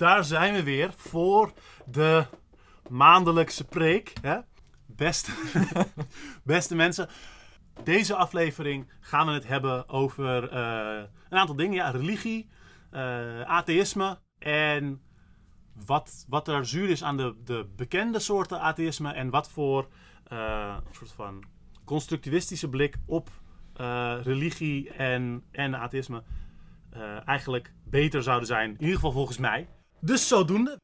daar zijn we weer voor de maandelijkse preek. Hè? Beste, beste mensen, deze aflevering gaan we het hebben over eh, een aantal dingen. Ja, religie, uh, atheïsme en wat, wat er zuur is aan de, de bekende soorten atheïsme en wat voor uh, soort van constructivistische blik op religie en, en atheïsme eigenlijk beter zouden zijn. In ieder geval volgens mij. Dus zodoende.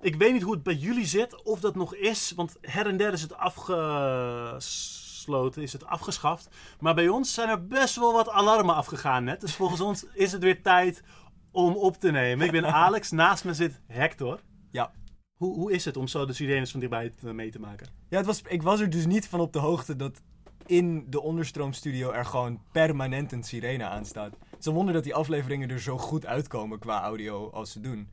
Ik weet niet hoe het bij jullie zit, of dat nog is, want her en der is het is het afgeschaft. Maar bij ons zijn er best wel wat alarmen afgegaan net. Dus volgens ons is het weer tijd om op te nemen. Ik ben Alex, naast me zit Hector. Ja. Hoe, hoe is het om zo de sirenes van dichtbij mee te maken? Ja, het was, ik was er dus niet van op de hoogte dat in de onderstroomstudio er gewoon permanent een sirene aanstaat. Het is een wonder dat die afleveringen er zo goed uitkomen qua audio als ze doen.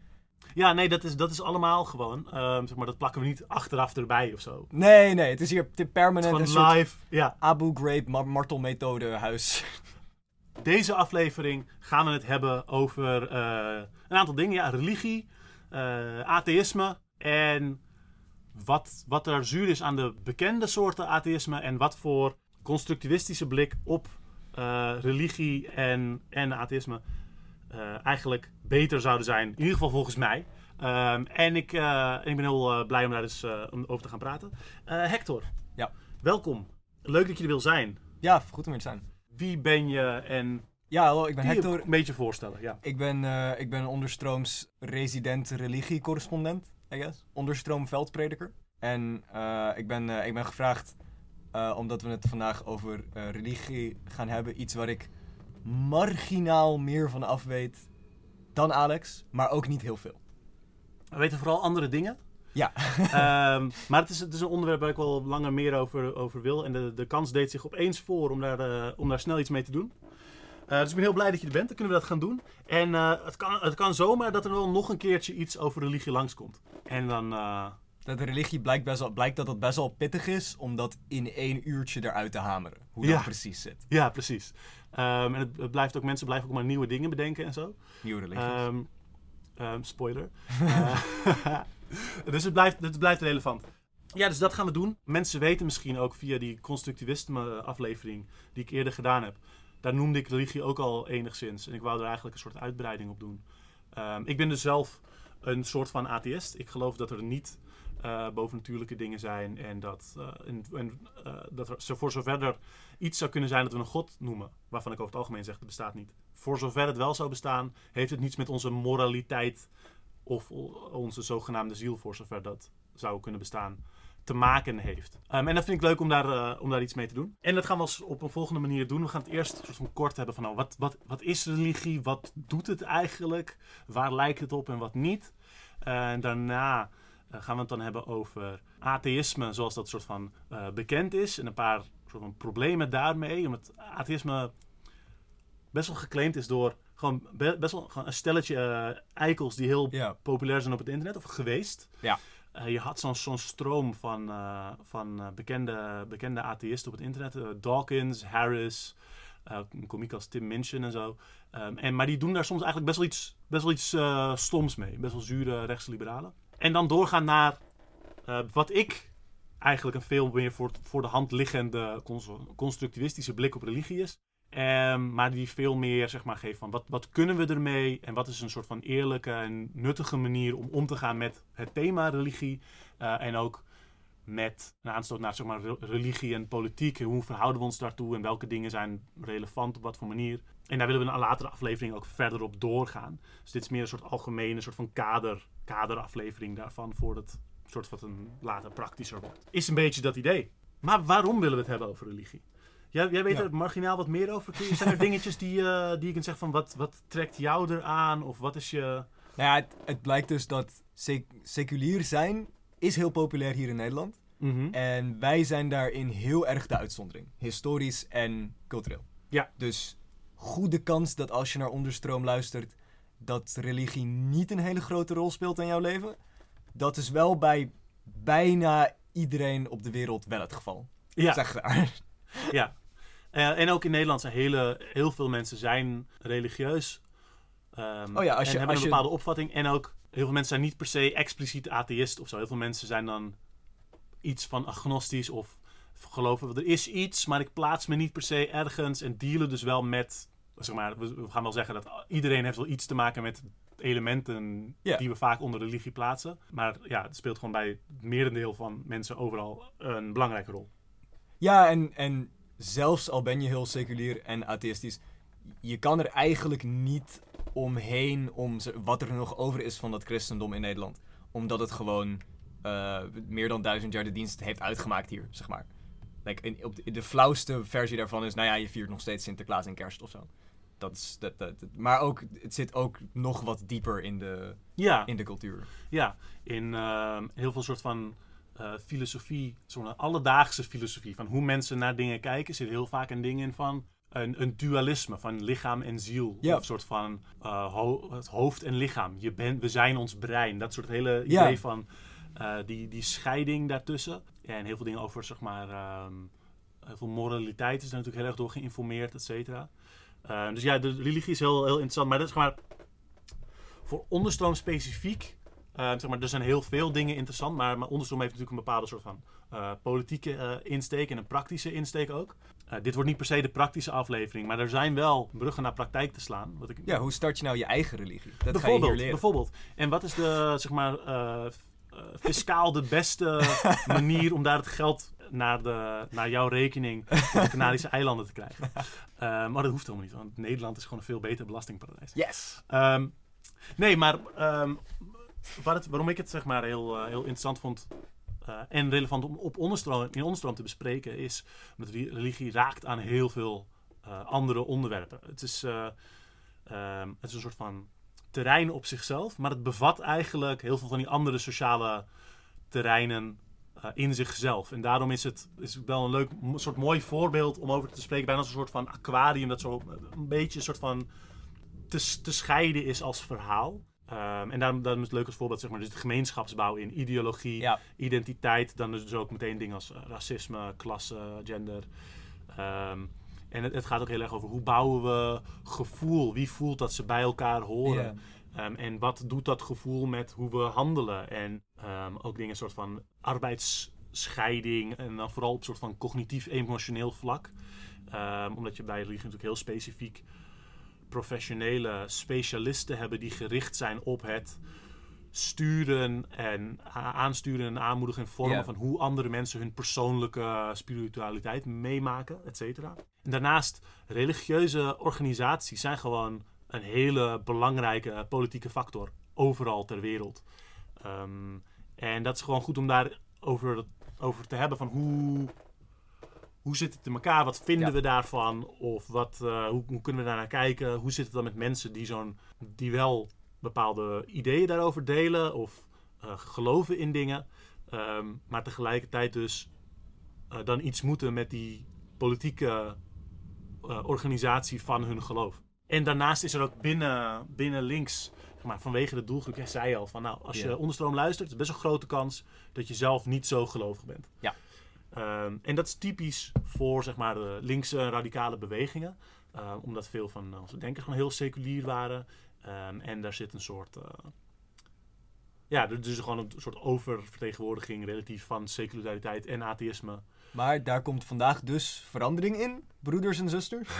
Ja, nee, dat is, dat is allemaal gewoon. ehm, zeg maar, dat plakken we niet achteraf erbij of zo. Nee, nee, het is hier permanent een Gewoon soort live. Ja. Abu Ghraib ma- martelmethode huis. Deze aflevering gaan we het hebben over eh, een aantal dingen. Ja, religie, eh, atheïsme en wat, wat er zuur is aan de bekende soorten atheïsme en wat voor constructivistische blik op eh, religie en, en atheïsme eigenlijk beter zouden zijn. In ieder geval volgens mij. Ehm, en ik, eh, ik ben heel eh, blij om daar eens eh, om over te gaan praten. Eh, Hector, Ja. welkom. Leuk dat je er wil zijn. Ja, goed om hier te zijn. Wie ben je en Ja, hallo, ik ben Hector. een beetje voorstellen? Ja. Ik ben, eh, ik ben een onderstrooms resident religie-correspondent, I guess. Onderstroom veldprediker. En eh, ik, ben, eh, ik ben gevraagd, eh, omdat we het vandaag over eh, religie gaan hebben, iets waar ik marginaal meer van af weet dan Alex, maar ook niet heel veel. We weten vooral andere dingen. Ja, Ehm, maar het is, het is een onderwerp waar ik wel langer meer over, over wil. En de, de kans deed zich opeens voor om daar, eh, om daar snel iets mee te doen. Eh, dus ik ben heel blij dat je er bent. Dan kunnen we dat gaan doen. En eh, het, kan, het kan zomaar dat er wel nog een keertje iets over religie langskomt. En dan... dat de religie blijkt, best wel, blijkt dat het best wel pittig is om dat in één uurtje eruit te hameren. Hoe Ja. dat precies zit. ja, precies. Ehm, en het, het blijft ook, mensen blijven ook maar nieuwe dingen bedenken en zo. Nieuwe religies. Ehm, ehm, spoiler. Eh, dus het blijft, het blijft relevant. Ja, dus dat gaan we doen. Mensen weten misschien ook via die constructivisme-aflevering die ik eerder gedaan heb. Daar noemde ik religie ook al enigszins. En ik wou er eigenlijk een soort uitbreiding op doen. Ik ben dus zelf een soort van atheïst. Ik geloof dat er niet eh, bovennatuurlijke dingen zijn. En dat, eh, en, eh, dat er, voor zover er iets zou kunnen zijn dat we een God noemen. Waarvan ik over het algemeen zeg dat bestaat niet. Voor zover het wel zou bestaan, heeft het niets met onze moraliteit of onze zogenaamde ziel, voor zover dat zou kunnen bestaan, te maken heeft. Ehm, en dat vind ik leuk om daar, om daar iets mee te doen. En dat gaan we als op een volgende manier doen. We gaan het eerst soort van kort hebben van nou, wat, wat, wat is religie? Wat doet het eigenlijk? Waar lijkt het op en wat niet? en daarna gaan we het dan hebben over atheïsme, zoals dat soort van eh, bekend is. En een paar soort van problemen daarmee. Omdat atheïsme best wel geclaimd is door gewoon be- best wel gewoon een stelletje eh, eikels die heel populair zijn op het internet of geweest. Ja. Eh, je had zo'n zo'n stroom van, eh, van eh, bekende, bekende atheïsten op het internet. Eh, Dawkins, Harris, eh, een komiek als Tim Minchin en zo. Ehm, en, maar die doen daar soms eigenlijk best wel iets, best wel iets eh, stoms mee. Best wel zure rechtsliberalen. En dan doorgaan naar eh, wat ik eigenlijk een veel meer voor, voor de hand liggende cons- constructivistische blik op religie is. Ehm, maar die veel meer zeg maar, geeft van wat, wat kunnen we ermee en wat is een soort van eerlijke en nuttige manier om om te gaan met het thema religie. eh, en ook met een aanstoot naar zeg maar, re- religie en politiek. En hoe verhouden we ons daartoe en welke dingen zijn relevant op wat voor manier. En daar willen we in een latere aflevering ook verder op doorgaan. Dus dit is meer een soort algemene, soort van kader, kaderaflevering daarvan voordat het soort wat een later praktischer wordt. Is een beetje dat idee. Maar waarom willen we het hebben over religie? Jij, jij weet Ja. er marginaal wat meer over. Kun je- Zijn er dingetjes die, eh, die je kunt zeggen van wat, wat trekt jou eraan? Of wat is je... Nou ja, het, het blijkt dus dat sec- seculier zijn is heel populair hier in Nederland. Mhm. En wij zijn daarin heel erg de uitzondering. Historisch en cultureel. Ja. Dus goede kans dat als je naar onderstroom luistert, dat religie niet een hele grote rol speelt in jouw leven. Dat is wel bij bijna iedereen op de wereld wel het geval. Ja, Zeg daar. ja. Eh, en ook in Nederland zijn hele, heel veel mensen zijn religieus. Ehm, Oh ja, als en je- hebben als een je- bepaalde opvatting. En ook heel veel mensen zijn niet per se expliciet atheïst of zo. Heel veel mensen zijn dan iets van agnostisch of geloven er is iets, maar ik plaats me niet per se ergens en dealen dus wel met, zeg maar, we gaan wel zeggen dat iedereen heeft wel iets te maken met elementen die we vaak onder religie plaatsen. Maar ja, het speelt gewoon bij het merendeel van mensen overal een belangrijke rol. Ja, en, en zelfs al ben je heel seculier en atheïstisch, je kan er eigenlijk niet omheen om wat er nog over is van dat christendom in Nederland. Omdat het gewoon eh, meer dan duizend jaar de dienst heeft uitgemaakt hier, zeg maar. Like, in, op de, de flauwste versie daarvan is, nou ja, je viert nog steeds Sinterklaas en kerst of zo. Dat is, dat, maar ook, het zit ook nog wat dieper in de, Ja, in de cultuur. ja. in ehm, heel veel soort van eh, filosofie, zo'n alledaagse filosofie, van hoe mensen naar dingen kijken, zit heel vaak een ding in van een, een dualisme van lichaam en ziel. Ja. Of een soort van eh, ho- het hoofd en lichaam. Je bent, we zijn ons brein. Dat soort hele Ja. idee van eh, die, die scheiding daartussen. En heel veel dingen over, zeg maar, ehm, heel veel moraliteit is daar natuurlijk heel erg door geïnformeerd, et cetera. Eh, dus ja, de religie is heel, heel interessant. Maar dat is zeg maar voor onderstroom specifiek. eh, zeg maar, er zijn heel veel dingen interessant, maar, maar onderstroom heeft natuurlijk een bepaalde soort van eh, politieke eh, insteek en een praktische insteek ook. Dit wordt niet per se de praktische aflevering, maar er zijn wel bruggen naar praktijk te slaan. Wat ik, Ja, hoe start je nou je eigen religie? Dat ga je hier bijvoorbeeld, leren. bijvoorbeeld. En wat is de, zeg maar, fiscaal de beste manier om daar het geld naar, de, naar jouw rekening op de Canarische eilanden te krijgen? Eh, maar dat hoeft helemaal niet, want Nederland is gewoon een veel beter belastingparadijs. Yes! Ehm, nee, maar ehm, waar het, waarom ik het zeg maar heel, eh, heel interessant vond eh, en relevant om op onderstroom, in onderstroom te bespreken is omdat re- religie raakt aan heel veel eh, andere onderwerpen. Het is, ehm, het is een soort van terrein op zichzelf, maar het bevat eigenlijk heel veel van die andere sociale terreinen eh, in zichzelf. En daarom is het is wel een leuk soort mooi voorbeeld om over te spreken. Bijna als een soort van aquarium dat zo een beetje een soort van te, te scheiden is als verhaal. Ehm, en daarom, daarom is het leuk als voorbeeld, zeg maar, dus de gemeenschapsbouw in ideologie, Ja. identiteit. Dan dus ook meteen dingen als eh, racisme, klasse, gender. Ehm, en het, het gaat ook heel erg over hoe bouwen we gevoel. Wie voelt dat ze bij elkaar horen? Ehm, en wat doet dat gevoel met hoe we handelen? En ehm, ook dingen soort van arbeidsscheiding. En dan vooral op een soort van cognitief-emotioneel vlak. Ehm, omdat je bij religie natuurlijk heel specifiek professionele specialisten hebben die gericht zijn op het sturen en aansturen en aanmoedigen en vormen van hoe andere mensen hun persoonlijke spiritualiteit meemaken, et cetera. En daarnaast, religieuze organisaties zijn gewoon een hele belangrijke politieke factor overal ter wereld. Ehm, en dat is gewoon goed om daar over, over te hebben van hoe, hoe zit het in elkaar? Wat vinden Ja. we daarvan? Of wat, eh, hoe, hoe kunnen we daarnaar kijken? Hoe zit het dan met mensen die, zo'n, die wel bepaalde ideeën daarover delen of eh, geloven in dingen, ehm, maar tegelijkertijd dus eh, dan iets moeten met die politieke organisatie van hun geloof. En daarnaast is er ook binnen, binnen links, maar, vanwege de doelgroep, jij zei al, van nou, als je Ja. onderstroom luistert, is best een grote kans dat je zelf niet zo gelovig bent. Ja. Ehm, en dat is typisch voor zeg maar, de linkse radicale bewegingen. eh, omdat veel van onze denkers gewoon heel seculier waren. Ehm, en daar zit een soort. eh, ja, is gewoon een soort oververtegenwoordiging relatief van seculariteit en atheïsme. Maar daar komt vandaag dus verandering in, broeders en zusters.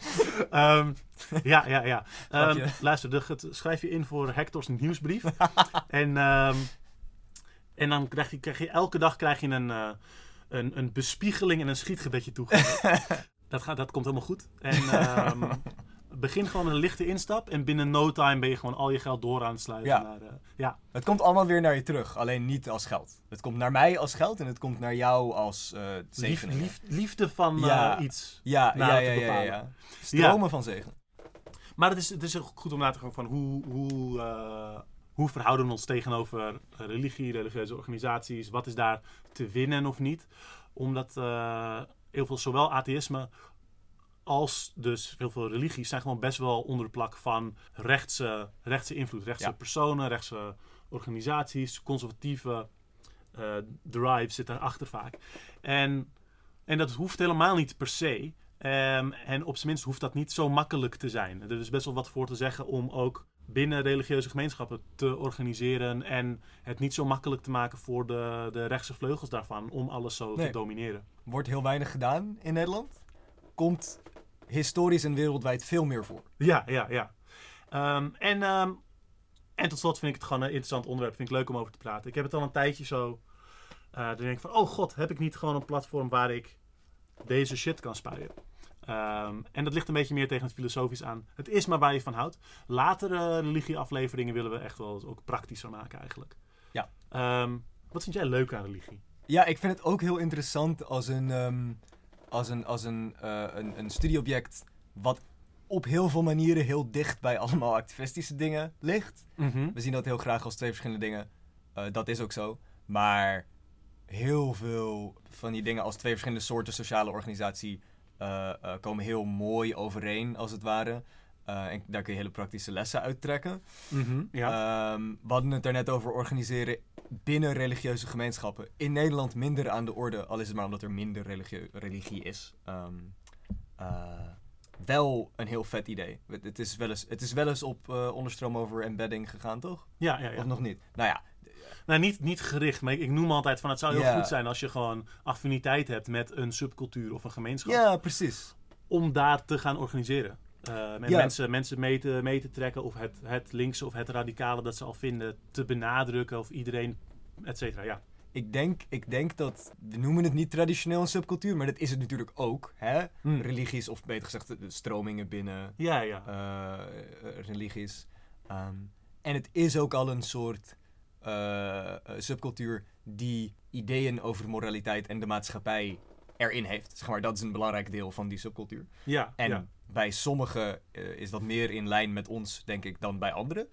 Ehm, ja, ja, ja. Ehm, luister, de, het- schrijf je in voor Hector's nieuwsbrief. en, ehm, en dan krijg je, krijg je elke dag krijg je een, eh, een, een bespiegeling en een schietgebedje toegestuurd. dat, gaat, dat komt helemaal goed. En begin gewoon met een lichte instap. En binnen no time ben je gewoon al je geld door aan het sluiten. Ja. Naar, eh, ja, Het komt allemaal weer naar je terug, alleen niet als geld. Het komt naar mij als geld en het komt naar jou als eh lief, zegeningen. lief, liefde van Ja. eh, iets. Ja, ja, ja, ja. Stromen van zegen. Maar het is, het is ook goed om na te gaan van hoe, hoe, eh, hoe verhouden we ons tegenover religie, religieuze organisaties. Wat is daar te winnen of niet? Omdat, eh, heel veel, zowel atheïsme als dus heel veel religies zijn gewoon best wel onder de plak van rechtse, rechtse invloed. Rechtse Ja. personen, rechtse organisaties, conservatieve eh drive zit daarachter vaak. En, en dat hoeft helemaal niet per se. Ehm, en op zijn minst hoeft dat niet zo makkelijk te zijn. Er is best wel wat voor te zeggen om ook binnen religieuze gemeenschappen te organiseren en het niet zo makkelijk te maken voor de, de rechtse vleugels daarvan om alles zo te domineren. Wordt heel weinig gedaan in Nederland. Komt historisch en wereldwijd veel meer voor. Ja, ja, ja. Ehm, en, ehm, en tot slot vind ik het gewoon een interessant onderwerp. Vind ik leuk om over te praten. Ik heb het al een tijdje zo. eh dan denk ik van, oh god, heb ik niet gewoon een platform waar ik deze shit kan spuien? Ehm, en dat ligt een beetje meer tegen het filosofisch aan. Het is maar waar je van houdt. Latere religieafleveringen willen we echt wel ook praktischer maken eigenlijk. Ja. Wat vind jij leuk aan religie? Ja, ik vind het ook heel interessant als een, als een, als een, eh, een, een studieobject wat op heel veel manieren heel dicht bij allemaal activistische dingen ligt. We zien dat heel graag als twee verschillende dingen. Eh, dat is ook zo. Maar heel veel van die dingen als twee verschillende soorten sociale organisatie eh, komen heel mooi overeen, als het ware. Eh, en daar kun je hele praktische lessen uit trekken. Mhm, Ja. Ehm, we hadden het er net over organiseren binnen religieuze gemeenschappen. In Nederland minder aan de orde, al is het maar omdat er minder religie, religie is. Ehm, eh, wel een heel vet idee. Het, het is wel eens, het is wel eens op eh, onderstroom over embedding gegaan, toch? ja, ja, ja. Of nog niet? Nou ja, Nou, niet, niet gericht, maar ik, ik noem altijd van het zou heel goed zijn als je gewoon affiniteit hebt met een subcultuur of een gemeenschap. ja, precies. Om daar te gaan organiseren. Eh, met Ja. mensen, mensen mee, te, mee te trekken of het, het linkse of het radicale dat ze al vinden te benadrukken of iedereen, et cetera. Ja. Ik denk, ik denk dat, we noemen het niet traditioneel een subcultuur, maar dat is het natuurlijk ook. Hè? Hmm. Religies, of beter gezegd, de- stromingen binnen Ja, ja. eh, eh, religies. Ehm, en het is ook al een soort subcultuur die ideeën over moraliteit en de maatschappij erin heeft. Zeg maar, dat is een belangrijk deel van die subcultuur. ja, En ja. Bij sommigen eh, is dat meer in lijn met ons, denk ik, dan bij anderen.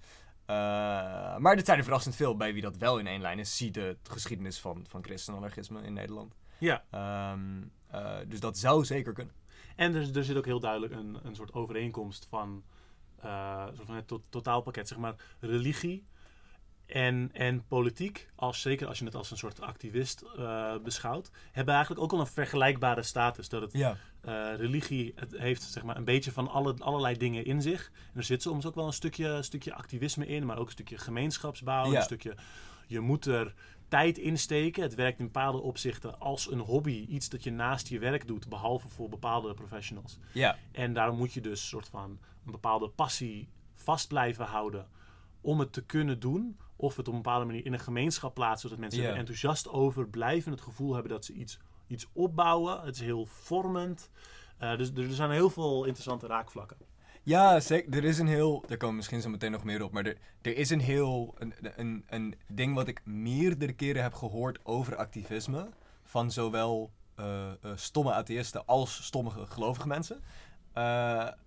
Eh, maar er zijn er verrassend veel bij wie dat wel in één lijn is. Zie de geschiedenis van, van christenanarchisme in Nederland. ja. Ehm, eh, dus dat zou zeker kunnen. En er, er zit ook heel duidelijk een, een soort overeenkomst van, soort van het to- totaalpakket, zeg maar, religie en, en politiek, als, zeker als je het als een soort activist eh, beschouwt, hebben eigenlijk ook al een vergelijkbare status. Dat het Ja. eh, religie het heeft zeg maar, een beetje van alle, allerlei dingen in zich. En er zit soms ook wel een stukje, een stukje activisme in, maar ook een stukje gemeenschapsbouw. Ja. Een stukje, je moet er tijd insteken. Het werkt in bepaalde opzichten als een hobby, iets dat je naast je werk doet, behalve voor bepaalde professionals. Ja. En daarom moet je dus soort van een bepaalde passie vast blijven houden om het te kunnen doen. Of het op een bepaalde manier in een gemeenschap plaatsen, zodat mensen er enthousiast over blijven. Het gevoel hebben dat ze iets, iets opbouwen. Het is heel vormend. Eh, dus er zijn heel veel interessante raakvlakken. Ja, zeker. Er is een heel. Daar komen we misschien zo meteen nog meer op. Maar er, er is een heel. Een, een, een ding wat ik meerdere keren heb gehoord over activisme. Van zowel eh, eh, stomme atheïsten als stommige gelovige mensen.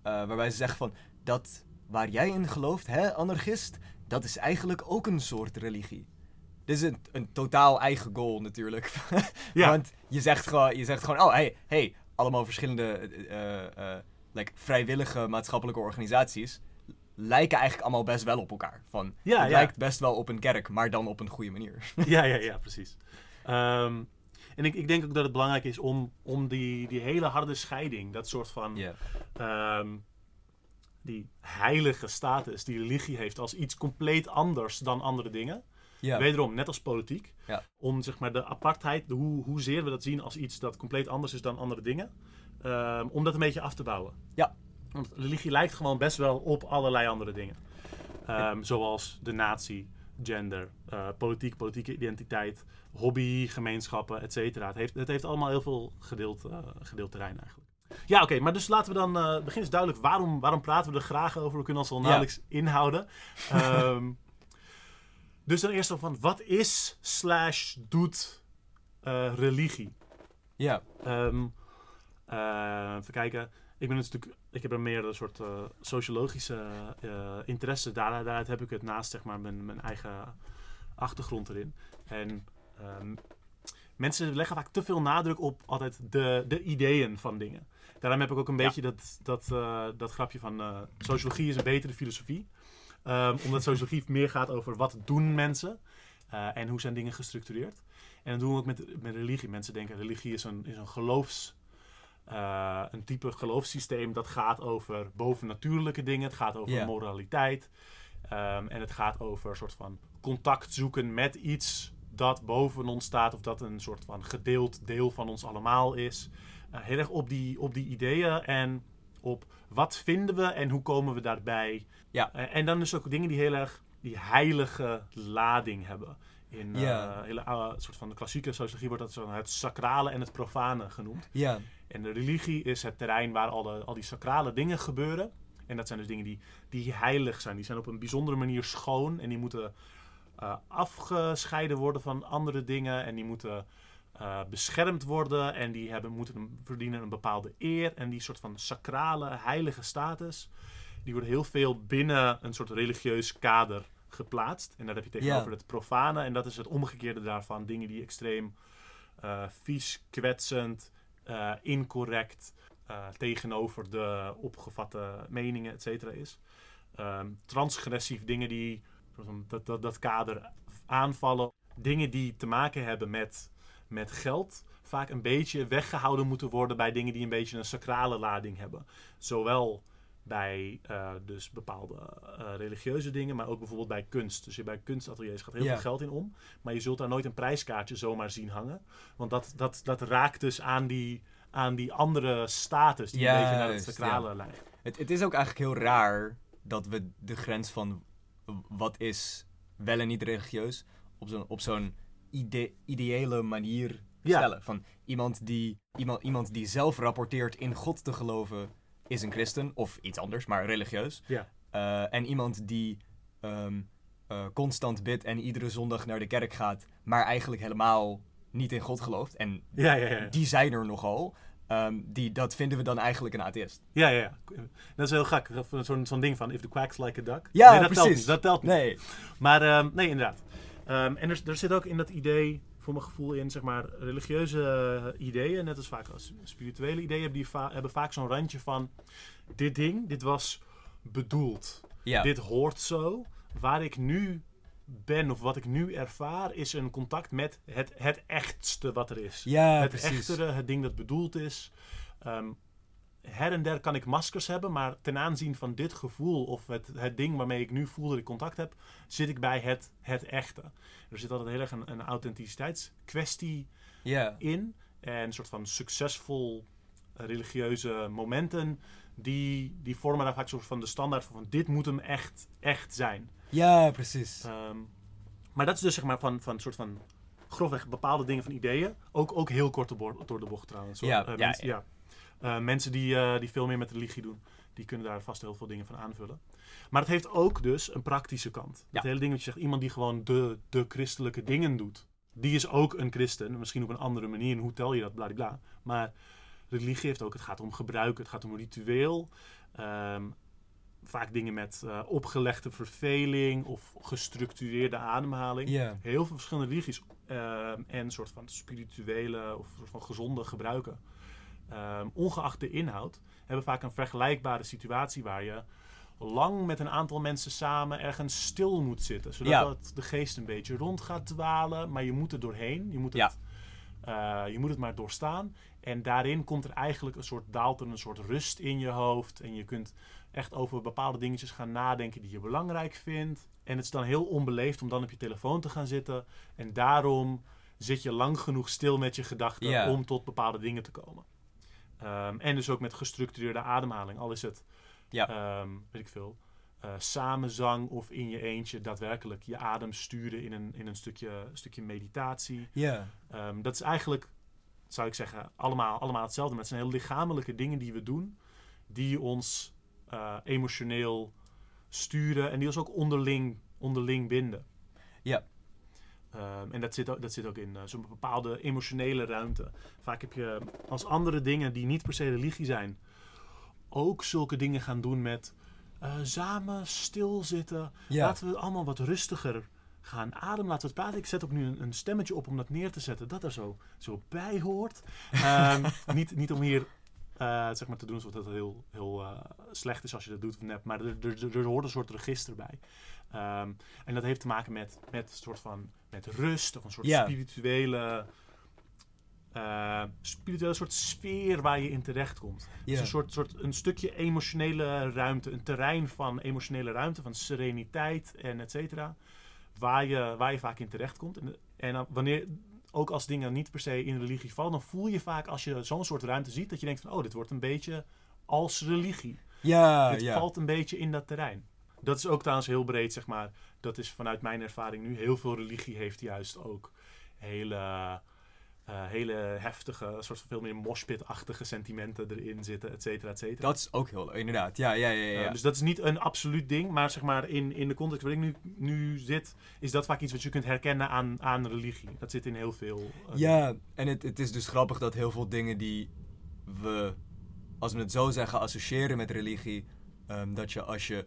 Waarbij ze zeggen van. Dat waar jij in gelooft, hè, anarchist. Dat is eigenlijk ook een soort religie. Dit is een, een totaal eigen goal natuurlijk. Ja. Want je zegt gewoon, je zegt gewoon oh, hey, hey, allemaal verschillende eh, eh, like, vrijwillige maatschappelijke organisaties lijken eigenlijk allemaal best wel op elkaar. Van, Ja, het ja. lijkt best wel op een kerk, maar dan op een goede manier. ja, ja, ja, precies. Ehm, en ik, ik denk ook dat het belangrijk is om, om die, die hele harde scheiding, dat soort van ehm, die heilige status die religie heeft als iets compleet anders dan andere dingen. Ja. Wederom, net als politiek. Ja. Om zeg maar de apartheid, de, hoe, hoezeer we dat zien als iets dat compleet anders is dan andere dingen. ehm, om dat een beetje af te bouwen. Ja. Want religie lijkt gewoon best wel op allerlei andere dingen. Ehm, Zoals de natie, gender, eh, politiek, politieke identiteit, hobby, gemeenschappen, et cetera. Het heeft, het heeft allemaal heel veel gedeeld, eh, gedeeld terrein eigenlijk. Ja, oké, maar dus laten we dan eh beginnen. is duidelijk waarom, waarom praten we er graag over. We kunnen ons al Ja. nauwelijks inhouden. Ehm, dus dan eerst van wat is slash doet eh, religie? ja. Ehm, eh, even kijken. Ik ben natuurlijk, ik heb er meer een soort eh, sociologische eh, interesse. Daar, daaruit heb ik het naast zeg maar mijn, mijn eigen achtergrond erin. En ehm, mensen leggen vaak te veel nadruk op altijd de, de ideeën van dingen. Daarom heb ik ook een beetje dat, dat, eh, dat grapje van eh, sociologie is een betere filosofie. Ehm, omdat sociologie meer gaat over wat doen mensen eh, en hoe zijn dingen gestructureerd. En dat doen we ook met, met religie. Mensen denken religie is een, is een geloofs... een type geloofssysteem dat gaat over bovennatuurlijke dingen. Het gaat over moraliteit. Ehm, en het gaat over een soort van contact zoeken met iets dat boven ons staat. Of dat een soort van gedeeld deel van ons allemaal is. Eh, heel erg op die, op die ideeën en op wat vinden we en hoe komen we daarbij. Ja. Eh, en dan dus ook dingen die heel erg die heilige lading hebben. In Ja. hele soort van de klassieke sociologie wordt dat zo het sacrale en het profane genoemd. Ja, En de religie is het terrein waar al, de, al die sacrale dingen gebeuren. En dat zijn dus dingen die, die heilig zijn. Die zijn op een bijzondere manier schoon. En die moeten eh, afgescheiden worden van andere dingen. En die moeten eh, beschermd worden. En die hebben, moeten een, verdienen een bepaalde eer. En die soort van sacrale, heilige status. Die worden heel veel binnen een soort religieus kader geplaatst. En daar heb je tegenover Ja. het profane. En dat is het omgekeerde daarvan. Dingen die extreem eh, vies, kwetsend, eh, incorrect tegenover de opgevatte meningen, et cetera, is. Ehm, transgressief dingen die dat, dat, dat kader aanvallen. Dingen die te maken hebben met, met geld. Vaak een beetje weggehouden moeten worden bij dingen die een beetje een sacrale lading hebben. Zowel bij eh, dus bepaalde eh, religieuze dingen, maar ook bijvoorbeeld bij kunst. Dus je bij kunstateliers gaat heel Ja. veel geld in om. Maar je zult daar nooit een prijskaartje zomaar zien hangen. Want dat, dat, dat raakt dus aan die, aan die andere status die een beetje naar het sacrale lijkt. Het, het is ook eigenlijk heel raar dat we de grens van wat is wel en niet religieus op zo'n, op zo'n ide- ideële manier Ja. stellen. Van iemand die, iemand, iemand die zelf rapporteert in God te geloven is een christen of iets anders, maar religieus. Ja. Eh, en iemand die ehm, eh, constant bidt en iedere zondag naar de kerk gaat, maar eigenlijk helemaal niet in God gelooft. En Ja, ja, ja. die zijn er nogal. Ehm, die, dat vinden we dan eigenlijk een atheïst. Ja, ja, ja. Dat is heel gek. Zo'n zo'n ding van, if the quack's like a duck. Ja, nee, dat telt precies. niet. Dat telt niet. Nee. Maar ehm, nee, inderdaad. Ehm, en er, er zit ook in dat idee, voor mijn gevoel, in zeg maar religieuze eh, ideeën, net als vaak als spirituele ideeën, hebben, die va- hebben vaak zo'n randje van: dit ding, dit was bedoeld. Ja. Dit hoort zo. Waar ik nu ben of wat ik nu ervaar, is een contact met het, het echtste wat er is. ja, het precies. echtere, het ding dat bedoeld is. Ehm, her en der kan ik maskers hebben, maar ten aanzien van dit gevoel of het, het ding waarmee ik nu voel dat ik contact heb, zit ik bij het, het echte. Er zit altijd heel erg een, een authenticiteitskwestie in en een soort van succesvol eh, religieuze momenten. Die, die vormen daar vaak een soort van de standaard van, van dit moet hem echt, echt zijn. ja, precies. Ehm, maar dat is dus zeg maar van, van een soort van grofweg bepaalde dingen van ideeën. Ook, ook heel kort door de bocht trouwens. hoor. Ja, Eh, ja, mensen, ja. Eh, mensen die, eh, die veel meer met religie doen, die kunnen daar vast heel veel dingen van aanvullen. Maar het heeft ook dus een praktische kant. Ja. Het hele ding dat je zegt, iemand die gewoon de, de christelijke dingen doet. Die is ook een christen, misschien op een andere manier. En hoe tel je dat, bladibla. Maar religie heeft ook, het gaat om gebruik, het gaat om ritueel. Ehm, vaak dingen met eh, opgelegde verveling of gestructureerde ademhaling. Heel veel verschillende religies ehm, en soort van spirituele of soort van gezonde gebruiken. Ehm, ongeacht de inhoud, hebben vaak een vergelijkbare situatie waar je lang met een aantal mensen samen ergens stil moet zitten. Zodat Ja. dat de geest een beetje rond gaat dwalen, maar je moet er doorheen. Je moet het, Ja. eh, je moet het maar doorstaan. En daarin komt er eigenlijk een soort, daalt er een soort rust in je hoofd. En je kunt echt over bepaalde dingetjes gaan nadenken die je belangrijk vindt. En het is dan heel onbeleefd om dan op je telefoon te gaan zitten. En daarom zit je lang genoeg stil met je gedachten Ja. om tot bepaalde dingen te komen. Ehm, en dus ook met gestructureerde ademhaling. Al is het, Ja. ehm, weet ik veel, eh, samenzang of in je eentje daadwerkelijk je adem sturen in een, in een stukje, stukje meditatie. Ja. Ehm, dat is eigenlijk, zou ik zeggen, allemaal, allemaal hetzelfde. Maar het zijn heel lichamelijke dingen die we doen, die ons eh, emotioneel sturen en die ons ook onderling, onderling binden. Ja. Ehm, en dat zit, ook, dat zit ook in eh, zo'n bepaalde emotionele ruimte. Vaak heb je als andere dingen die niet per se religie zijn, ook zulke dingen gaan doen met eh, samen stilzitten. Ja. Laten we allemaal wat rustiger ga een adem laten we praten. Ik zet ook nu een, een, stemmetje op om dat neer te zetten, dat er zo, zo bij hoort. Ehm, niet, niet om hier uh, zeg maar te doen alsof dat heel, heel uh, slecht is als je dat doet of nep. Maar er, er, er, hoort een soort register bij. Um, en dat heeft te maken met, met een soort van met rust of een soort Ja. spirituele, uh, spirituele soort sfeer waar je in terechtkomt. Dus Ja. een soort, soort een stukje emotionele ruimte, een terrein van emotionele ruimte, van sereniteit en et cetera. Waar je, waar je vaak in terechtkomt. En, en wanneer, ook als dingen niet per se in religie vallen, dan voel je vaak als je zo'n soort ruimte ziet, dat je denkt van, oh, dit wordt een beetje als religie. Ja, dit valt een beetje in dat terrein. Dat is ook trouwens heel breed, zeg maar. Dat is vanuit mijn ervaring nu. Heel veel religie heeft juist ook hele, eh, hele heftige, soort van veel meer moshpit-achtige sentimenten erin zitten, et cetera, et cetera. Dat is ook heel leuk, inderdaad. Ja, ja, ja. ja, Uh, dus dat is niet een absoluut ding, maar zeg maar in, in de context waarin ik nu, nu zit, is dat vaak iets wat je kunt herkennen aan, aan religie. Dat zit in heel veel. uh, Ja, en het, het is dus grappig dat heel veel dingen die we, als we het zo zeggen, associëren met religie, ehm, dat je als je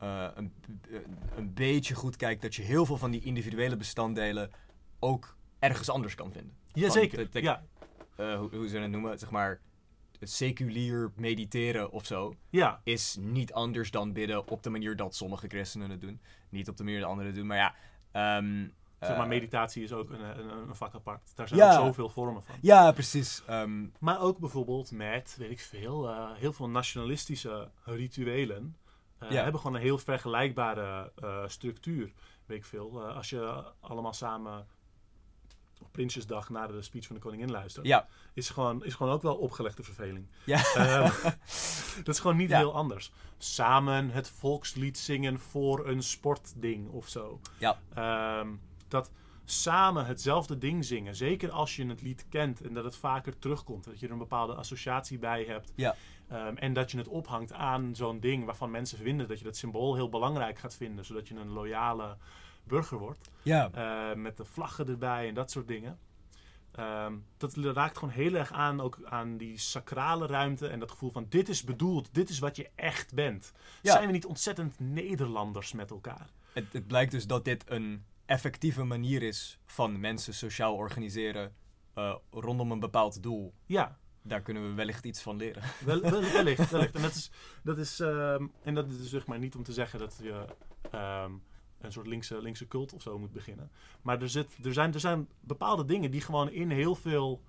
eh, een, een beetje goed kijkt, dat je heel veel van die individuele bestanddelen ook ergens anders kan vinden. Jazeker, eh, ja. Eh, hoe, hoe ze het noemen, zeg maar, seculier mediteren of zo, Ja, is niet anders dan bidden op de manier dat sommige christenen het doen. Niet op de manier dat anderen het doen, maar ja. ehm, zeg maar eh, meditatie is ook een, een, een vak apart. Daar zijn Ja. ook zoveel vormen van. Ja, precies. Ehm, Maar ook bijvoorbeeld met, weet ik veel, eh, heel veel nationalistische rituelen. Eh, Ja. Hebben gewoon een heel vergelijkbare eh, structuur. Weet ik veel. Eh, als je allemaal samen op Prinsjesdag naar de speech van de koningin luistert. ja. Is, gewoon, is gewoon ook wel opgelegde verveling. Ja. Eh, dat is gewoon niet Ja. heel anders. Samen het volkslied zingen voor een sportding of zo. Ja. Ehm, dat samen hetzelfde ding zingen, zeker als je het lied kent en dat het vaker terugkomt, dat je er een bepaalde associatie bij hebt. Ja. Ehm, en dat je het ophangt aan zo'n ding waarvan mensen vinden dat je dat symbool heel belangrijk gaat vinden, zodat je een loyale burger wordt. Ja. Eh, met de vlaggen erbij en dat soort dingen. Ehm, dat raakt gewoon heel erg aan, ook aan die sacrale ruimte en dat gevoel van dit is bedoeld, dit is wat je echt bent. Ja. Zijn we niet ontzettend Nederlanders met elkaar? Het, het blijkt dus dat dit een effectieve manier is van mensen sociaal organiseren eh, rondom een bepaald doel. Ja, Daar kunnen we wellicht iets van leren. wel, wel, wellicht, wellicht. En dat is, dat is, ehm, en dat is zeg maar niet om te zeggen dat je ehm, een soort linkse, linkse cult of zo moet beginnen. Maar er, zit, er, zijn, er zijn bepaalde dingen die gewoon in heel veel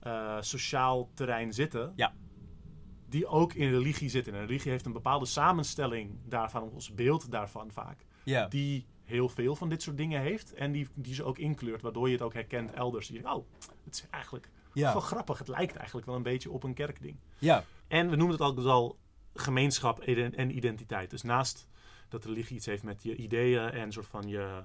eh, sociaal terrein zitten. Ja. Die ook in religie zitten. En religie heeft een bepaalde samenstelling daarvan, ons beeld daarvan vaak. Ja. Die heel veel van dit soort dingen heeft. En die, die ze ook inkleurt, waardoor je het ook herkent elders. Je denkt, oh, het is eigenlijk Ja. wel grappig. Het lijkt eigenlijk wel een beetje op een kerkding. Ja. En we noemen het al, al gemeenschap en en identiteit. Dus naast dat religie iets heeft met je ideeën en soort van je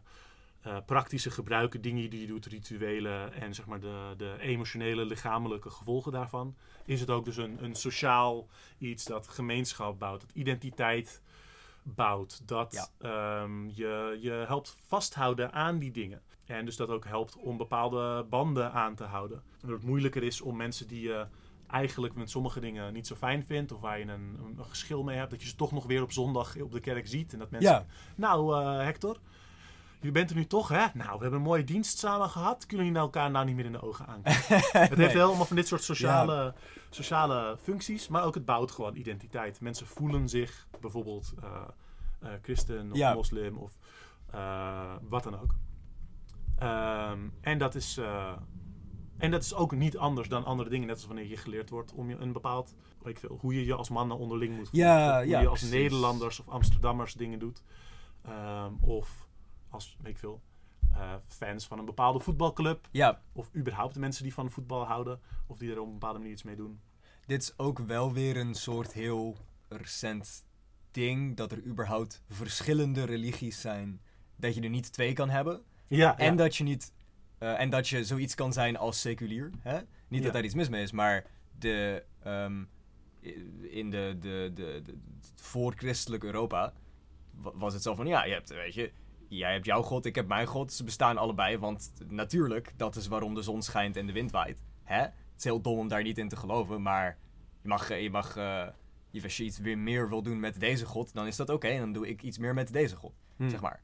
eh, praktische gebruiken, dingen die je doet, rituelen en zeg maar de, de emotionele, lichamelijke gevolgen daarvan, is het ook dus een, een sociaal iets dat gemeenschap bouwt, dat identiteit bouwt, dat ehm, je, je helpt vasthouden aan die dingen. En dus dat ook helpt om bepaalde banden aan te houden. En dat het moeilijker is om mensen die je eigenlijk met sommige dingen niet zo fijn vindt, of waar je een, een geschil mee hebt, dat je ze toch nog weer op zondag op de kerk ziet. En dat mensen, Ja. nou eh, Hector, je bent er nu toch, hè? Nou, we hebben een mooie dienst samen gehad. Kunnen jullie elkaar nou niet meer in de ogen aankijken? Het heeft helemaal van dit soort sociale, sociale functies, maar ook het bouwt gewoon identiteit. Mensen voelen zich bijvoorbeeld eh, eh, christen of Ja. moslim of eh, wat dan ook. Ehm, en, dat is, en dat is ook niet anders dan andere dingen, net als wanneer je geleerd wordt om je een bepaald, weet ik veel, hoe je je als mannen onderling moet voelen. Ja, hoe je als precies. Nederlanders of Amsterdammers dingen doet. Ehm, of als, weet ik veel, eh, fans van een bepaalde voetbalclub. Ja. Of überhaupt de mensen die van voetbal houden. Of die er op een bepaalde manier iets mee doen. Dit is ook wel weer een soort heel recent ding. Dat er überhaupt verschillende religies zijn. Dat je er niet twee kan hebben. Ja, En dat je niet. eh, en dat je zoiets kan zijn als seculier. Hè? Niet dat daar iets mis mee is, maar de, ehm, in de, de, de, de, voor-christelijk Europa wa- was het zo van: ja, je hebt, weet je, jij hebt jouw God, ik heb mijn God. Ze bestaan allebei, want natuurlijk, dat is waarom de zon schijnt en de wind waait. Hè? Het is heel dom om daar niet in te geloven, maar je mag, eh, je mag je- als je iets weer meer wil doen met deze God, dan is dat oké. en dan doe ik iets meer met deze God, Hm. zeg maar.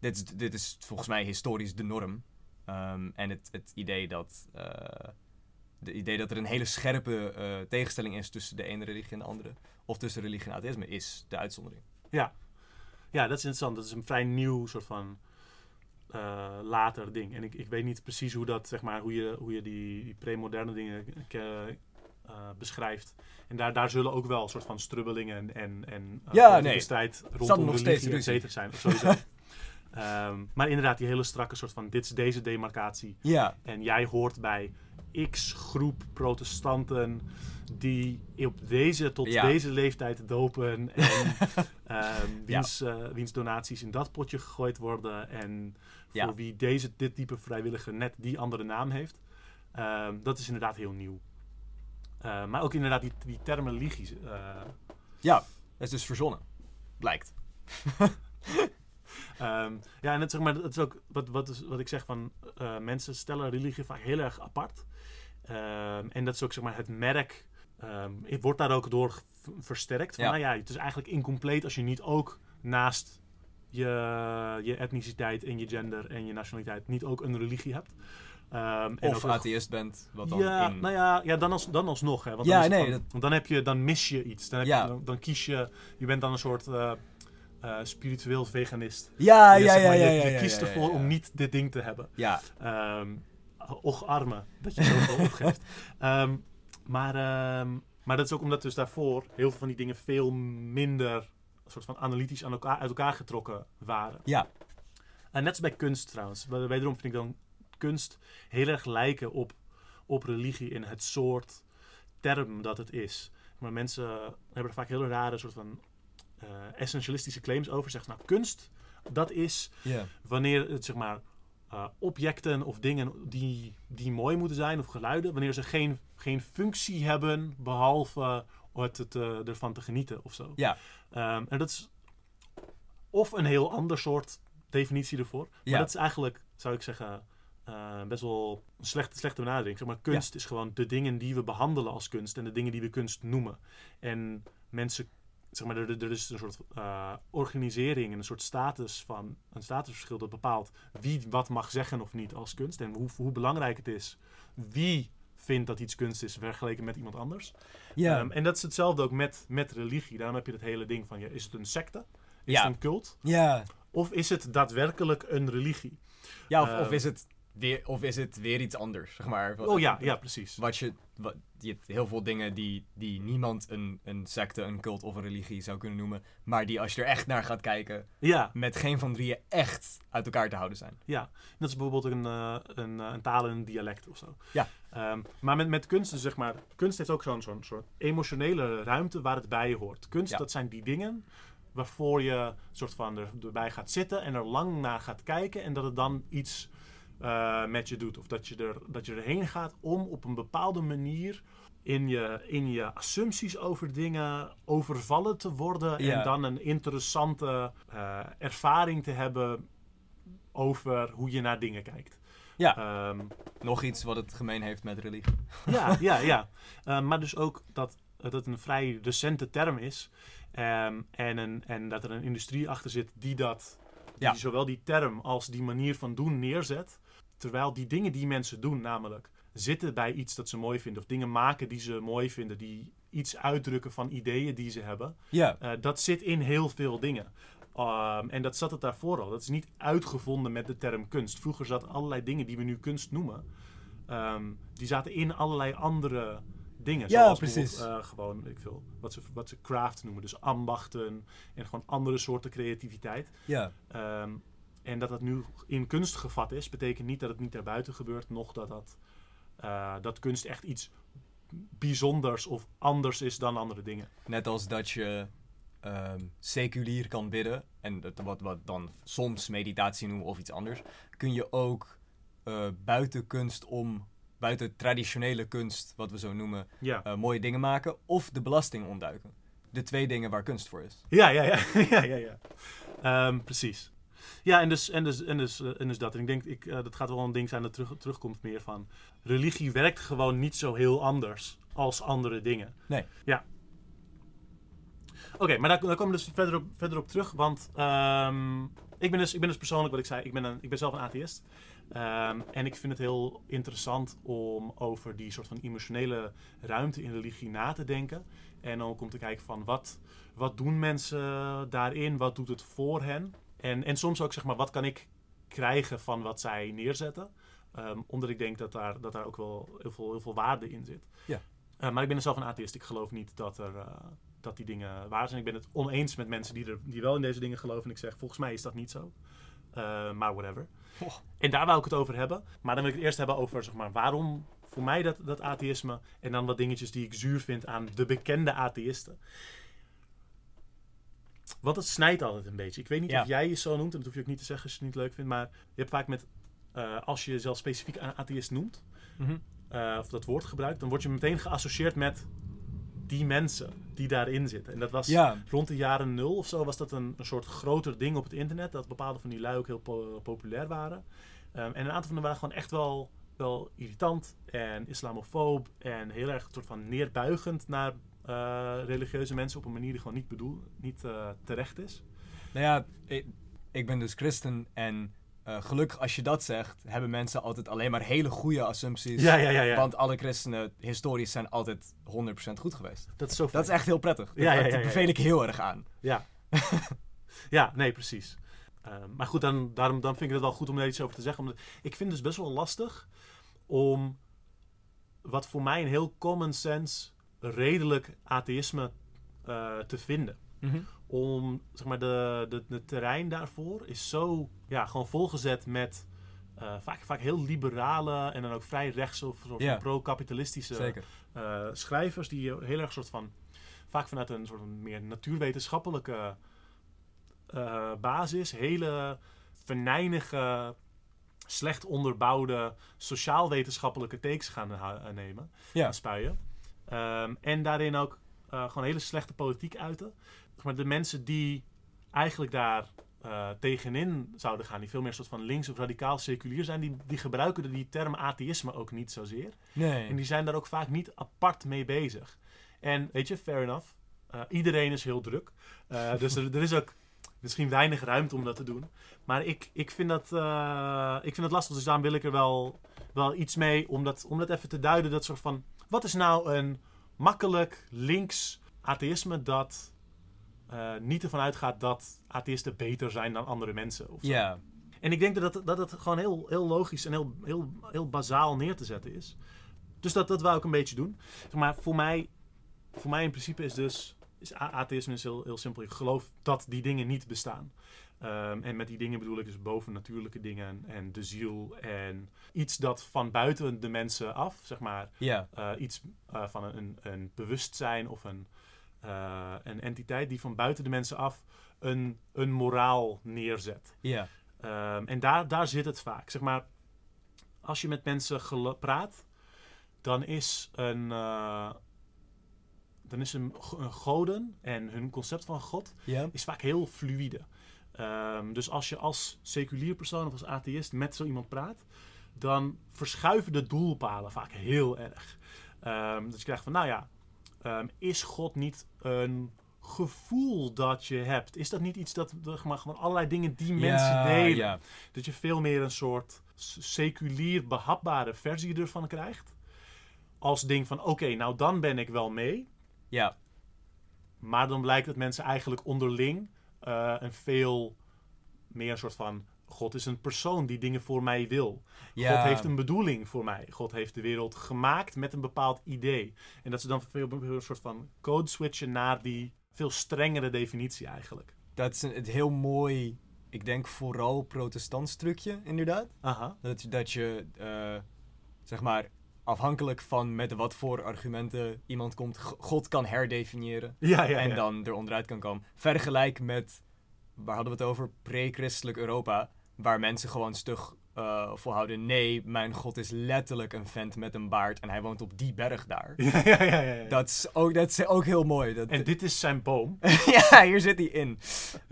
dit, is, dit is volgens mij historisch de norm. Ehm, en het, het idee dat. eh, de idee dat er een hele scherpe tegenstelling is tussen de ene religie en de andere. Of tussen religie en atheïsme, is de uitzondering. Ja, dat is interessant. Dat is een vrij nieuw soort van eh, later ding. En ik, ik weet niet precies hoe dat, zeg maar, hoe je, hoe je die, die premoderne dingen eh, eh, beschrijft. En daar, daar zullen ook wel een soort van strubbelingen en, en eh, Ja, nee. strijd rondom nog steeds et cetera zijn. Ehm, maar inderdaad, die hele strakke soort van, dit is deze demarcatie. Ja, En jij hoort bij X groep protestanten die op deze tot Ja. deze leeftijd dopen. En ehm, wiens, eh, wiens donaties in dat potje gegooid worden. En voor Ja. wie deze, dit type vrijwilliger net die andere naam heeft. Ehm, dat is inderdaad heel nieuw. Eh, maar ook inderdaad die, die term religie. eh, ja, dat is dus verzonnen. Blijkt. Ja, en het, zeg maar, het is ook wat, wat, is, wat ik zeg van mensen stellen religie vaak heel erg apart. En dat is ook zeg maar het merk. Ehm, het wordt daar ook door versterkt. Van, Ja. Nou ja, het is eigenlijk incompleet als je niet ook naast je, je etniciteit en je gender en je nationaliteit niet ook een religie hebt. Ehm, Of atheïst bent, wat dan ja, in... nou ja, ja dan, als, dan alsnog. Hè, want Ja, dan, nee, dat- want dan, heb je, dan mis je iets. Dan, heb Ja. je, dan, dan kies je, je bent dan een soort eh, eh, spiritueel veganist. Ja, Je, ja, zeg ja, maar, ja, je, ja, je ja, kiest ervoor om niet dit ding te hebben. Ja, Ehm och arme, dat je zoveel opgeeft. Ehm, maar, ehm, maar dat is ook omdat dus daarvoor heel veel van die dingen veel minder soort van analytisch aan elkaar, uit elkaar getrokken waren. ja, En net als bij kunst trouwens. Wederom vind ik dan kunst heel erg lijken op, op religie in het soort term dat het is. Maar mensen hebben er vaak heel rare soort van eh, essentialistische claims over. Zeggen, nou kunst, dat is wanneer het zeg maar eh, objecten of dingen die, die mooi moeten zijn of geluiden, wanneer ze geen, geen functie hebben behalve het, het eh, ervan te genieten of zo. Ja. Ehm, en dat is of een heel ander soort definitie ervoor. Maar Ja. dat is eigenlijk, zou ik zeggen, eh, best wel een slechte, slechte benadering. Zeg maar, kunst is gewoon de dingen die we behandelen als kunst en de dingen die we kunst noemen. En mensen, zeg maar, er, er is een soort eh, organisering en een soort status van, een statusverschil dat bepaalt wie wat mag zeggen of niet als kunst en hoe, hoe belangrijk het is. Wie vindt dat iets kunst is vergeleken met iemand anders. ja. Ehm, en dat is hetzelfde ook met, met religie. Daarom heb je het hele ding van, ja, is het een secte? Is Ja. het een cult? ja. Of is het daadwerkelijk een religie? ja of, Eh, of, is het weer, of is het weer iets anders, zeg maar. Wat- Oh ja, ja, precies. Wat je, wat, je hebt heel veel dingen die, die niemand een, een secte, een cult of een religie zou kunnen noemen. Maar die als je er echt naar gaat kijken, Ja, met geen van drieën echt uit elkaar te houden zijn. ja. Dat is bijvoorbeeld een, eh, een, eh, een taal en een dialect of zo. Ja. Ehm, maar met, met kunst, dus zeg maar, kunst heeft ook zo'n zo'n soort emotionele ruimte waar het bij hoort. Kunst, Ja. dat zijn die dingen waarvoor je soort van er, erbij gaat zitten en er lang naar gaat kijken en dat het dan iets eh, met je doet. Of dat je, er, dat je erheen gaat om op een bepaalde manier in je, in je assumpties over dingen overvallen te worden Ja. en dan een interessante eh, ervaring te hebben over hoe je naar dingen kijkt. Ja. Ehm, Nog iets wat het gemeen heeft met religie. ja, ja, ja. Eh, maar dus ook dat dat het een vrij recente term is. Ehm, en, een, en dat er een industrie achter zit die dat, die Ja. zowel die term als die manier van doen neerzet. Terwijl die dingen die mensen doen, namelijk zitten bij iets dat ze mooi vinden, of dingen maken die ze mooi vinden, die iets uitdrukken van ideeën die ze hebben, Ja. eh, dat zit in heel veel dingen. Ehm, en dat zat het daarvoor al. Dat is niet uitgevonden met de term kunst. Vroeger zaten allerlei dingen die we nu kunst noemen, ehm, die zaten in allerlei andere dingen. Ja, zoals precies. eh, gewoon, ik veel, wat ze, wat ze craft noemen. Dus ambachten en gewoon andere soorten creativiteit. Ja. Ehm, en dat dat nu in kunst gevat is, betekent niet dat het niet daarbuiten gebeurt, nog dat, dat, eh, dat kunst echt iets bijzonders of anders is dan andere dingen. Net als dat je ehm, seculier kan bidden, en dat, wat, wat dan soms meditatie noemen of iets anders, kun je ook eh, buiten kunst om, buiten traditionele kunst, wat we zo noemen, Ja. eh, mooie dingen maken of de belasting ontduiken. De twee dingen waar kunst voor is. Ja, ja, ja. ja, ja, ja. Ehm, precies. Ja, en dus, en, dus, en, dus, eh, en dus dat. En ik denk, ik, eh, dat gaat wel een ding zijn dat terug, terugkomt meer van... Religie werkt gewoon niet zo heel anders als andere dingen. Nee. Ja. Oké, maar daar, daar komen we dus verder op, verder op terug. Want ehm, ik, ben dus, ik ben dus persoonlijk, wat ik zei, ik ben, een, ik ben zelf een atheïst. Ehm, en ik vind het heel interessant om over die soort van emotionele ruimte in religie na te denken. En ook om te kijken van wat, wat doen mensen daarin, wat doet het voor hen. En, en soms ook zeg maar, wat kan ik krijgen van wat zij neerzetten. Ehm, omdat ik denk dat daar, dat daar ook wel heel veel, heel veel waarde in zit. Ja. Eh, maar ik ben zelf een atheïst. Ik geloof niet dat, er, eh, dat die dingen waar zijn. Ik ben het oneens met mensen die, er, die wel in deze dingen geloven. En ik zeg, volgens mij is dat niet zo. Eh, maar whatever. Oh. En daar wou ik het over hebben. Maar dan wil ik het eerst hebben over zeg maar, waarom voor mij dat, dat atheïsme. En dan wat dingetjes die ik zuur vind aan de bekende atheïsten. Want het snijdt altijd een beetje. Ik weet niet Ja. of jij je zo noemt. En dat hoef je ook niet te zeggen als je het niet leuk vindt. Maar je hebt vaak met... eh, als je jezelf specifiek een atheïst noemt. Mhm. eh, of dat woord gebruikt. Dan word je meteen geassocieerd met die mensen die daarin zitten. En dat was Ja, rond de jaren nul of zo was dat een, een soort groter ding op het internet. Dat bepaalde van die lui ook heel po- populair waren. Ehm, en een aantal van hen waren gewoon echt wel, wel irritant en islamofoob. En heel erg soort van neerbuigend naar religieuze mensen op een manier die gewoon niet, bedoel, niet eh, terecht is. nou ja, ik, ik ben dus christen en eh, gelukkig als je dat zegt, hebben mensen altijd alleen maar hele goede assumpties. Ja, ja, ja. Want alle christenen historisch zijn altijd 100% goed geweest. dat is zo Dat is echt heel prettig. Ja, ja, dat ja, ja, beveel ik heel erg aan. Ja. ja, nee, precies. Maar goed, dan, daarom, dan vind ik het wel goed om er iets over te zeggen. Omdat ik vind het dus best wel lastig om wat voor mij een heel common sense redelijk atheïsme eh, te vinden. Om, zeg maar, de, de, de terrein daarvoor is zo, ja, gewoon volgezet met eh, vaak, vaak heel liberale en dan ook vrij rechtse of Ja. pro-kapitalistische eh, schrijvers die heel erg soort van vaak vanuit een soort van meer natuurwetenschappelijke basis hele venijnige, slecht onderbouwde sociaal-wetenschappelijke takes gaan nemen en spuien. Ehm, en daarin ook eh, gewoon hele slechte politiek uiten. Maar de mensen die eigenlijk daar eh, tegenin zouden gaan, die veel meer soort van links of radicaal seculier zijn, die, die gebruiken die term atheïsme ook niet zozeer. Nee. En die zijn daar ook vaak niet apart mee bezig. En weet je, fair enough. Eh, iedereen is heel druk. Dus er, er is ook misschien weinig ruimte om dat te doen. Maar ik, ik, vind, dat, ik vind dat lastig. Dus daarom wil ik er wel, wel iets mee om dat, om dat even te duiden. Dat soort van, wat is nou een makkelijk links atheïsme dat eh, niet ervan uitgaat dat atheïsten beter zijn dan andere mensen? Ja. En ik denk dat dat het gewoon heel, heel logisch en heel, heel, heel bazaal neer te zetten is. Dus dat, dat wou ik een beetje doen. Maar voor mij, voor mij in principe is dus is atheïsme is heel, heel simpel. Ik geloof dat die dingen niet bestaan. Ehm, en met die dingen bedoel ik dus bovennatuurlijke dingen en de ziel en iets dat van buiten de mensen af, zeg maar, eh, iets eh, van een, een, bewustzijn of een, eh, een entiteit die van buiten de mensen af een, een moraal neerzet. Ja. Ehm, en daar, daar zit het vaak. Zeg maar, als je met mensen praat, dan is een, dan is een, go- een goden en hun concept van God is vaak heel fluïde. Ehm, dus als je als seculier persoon of als atheïst met zo iemand praat, dan verschuiven de doelpalen vaak heel erg. Ehm, dus je krijgt van, nou ja, ehm, is God niet een gevoel dat je hebt? Is dat niet iets dat, maar, gewoon allerlei dingen die mensen Ja, delen, Ja. dat je veel meer een soort seculier behapbare versie ervan krijgt? Als ding van, oké, nou dan ben ik wel mee. Ja. Maar dan blijkt dat mensen eigenlijk onderling eh, een veel meer een soort van... God is een persoon die dingen voor mij wil. Ja. God heeft een bedoeling voor mij. God heeft de wereld gemaakt met een bepaald idee. En dat ze dan veel, veel een soort van code switchen naar die veel strengere definitie eigenlijk. Dat is een, het heel mooi, ik denk vooral protestants trucje, inderdaad. Aha. Dat, je- dat je, eh, zeg maar, afhankelijk van met wat voor argumenten iemand komt, God kan herdefiniëren. Ja, ja, en ja. dan er onderuit kan komen. Vergelijk met, waar hadden we het over, pre-christelijk Europa, waar mensen gewoon stug eh, volhouden. Nee, mijn God is letterlijk een vent met een baard en hij woont op die berg daar. Ja, ja, ja, ja. Dat is ook, dat is ook heel mooi. Dat, En dit is zijn boom. ja, hier zit hij in.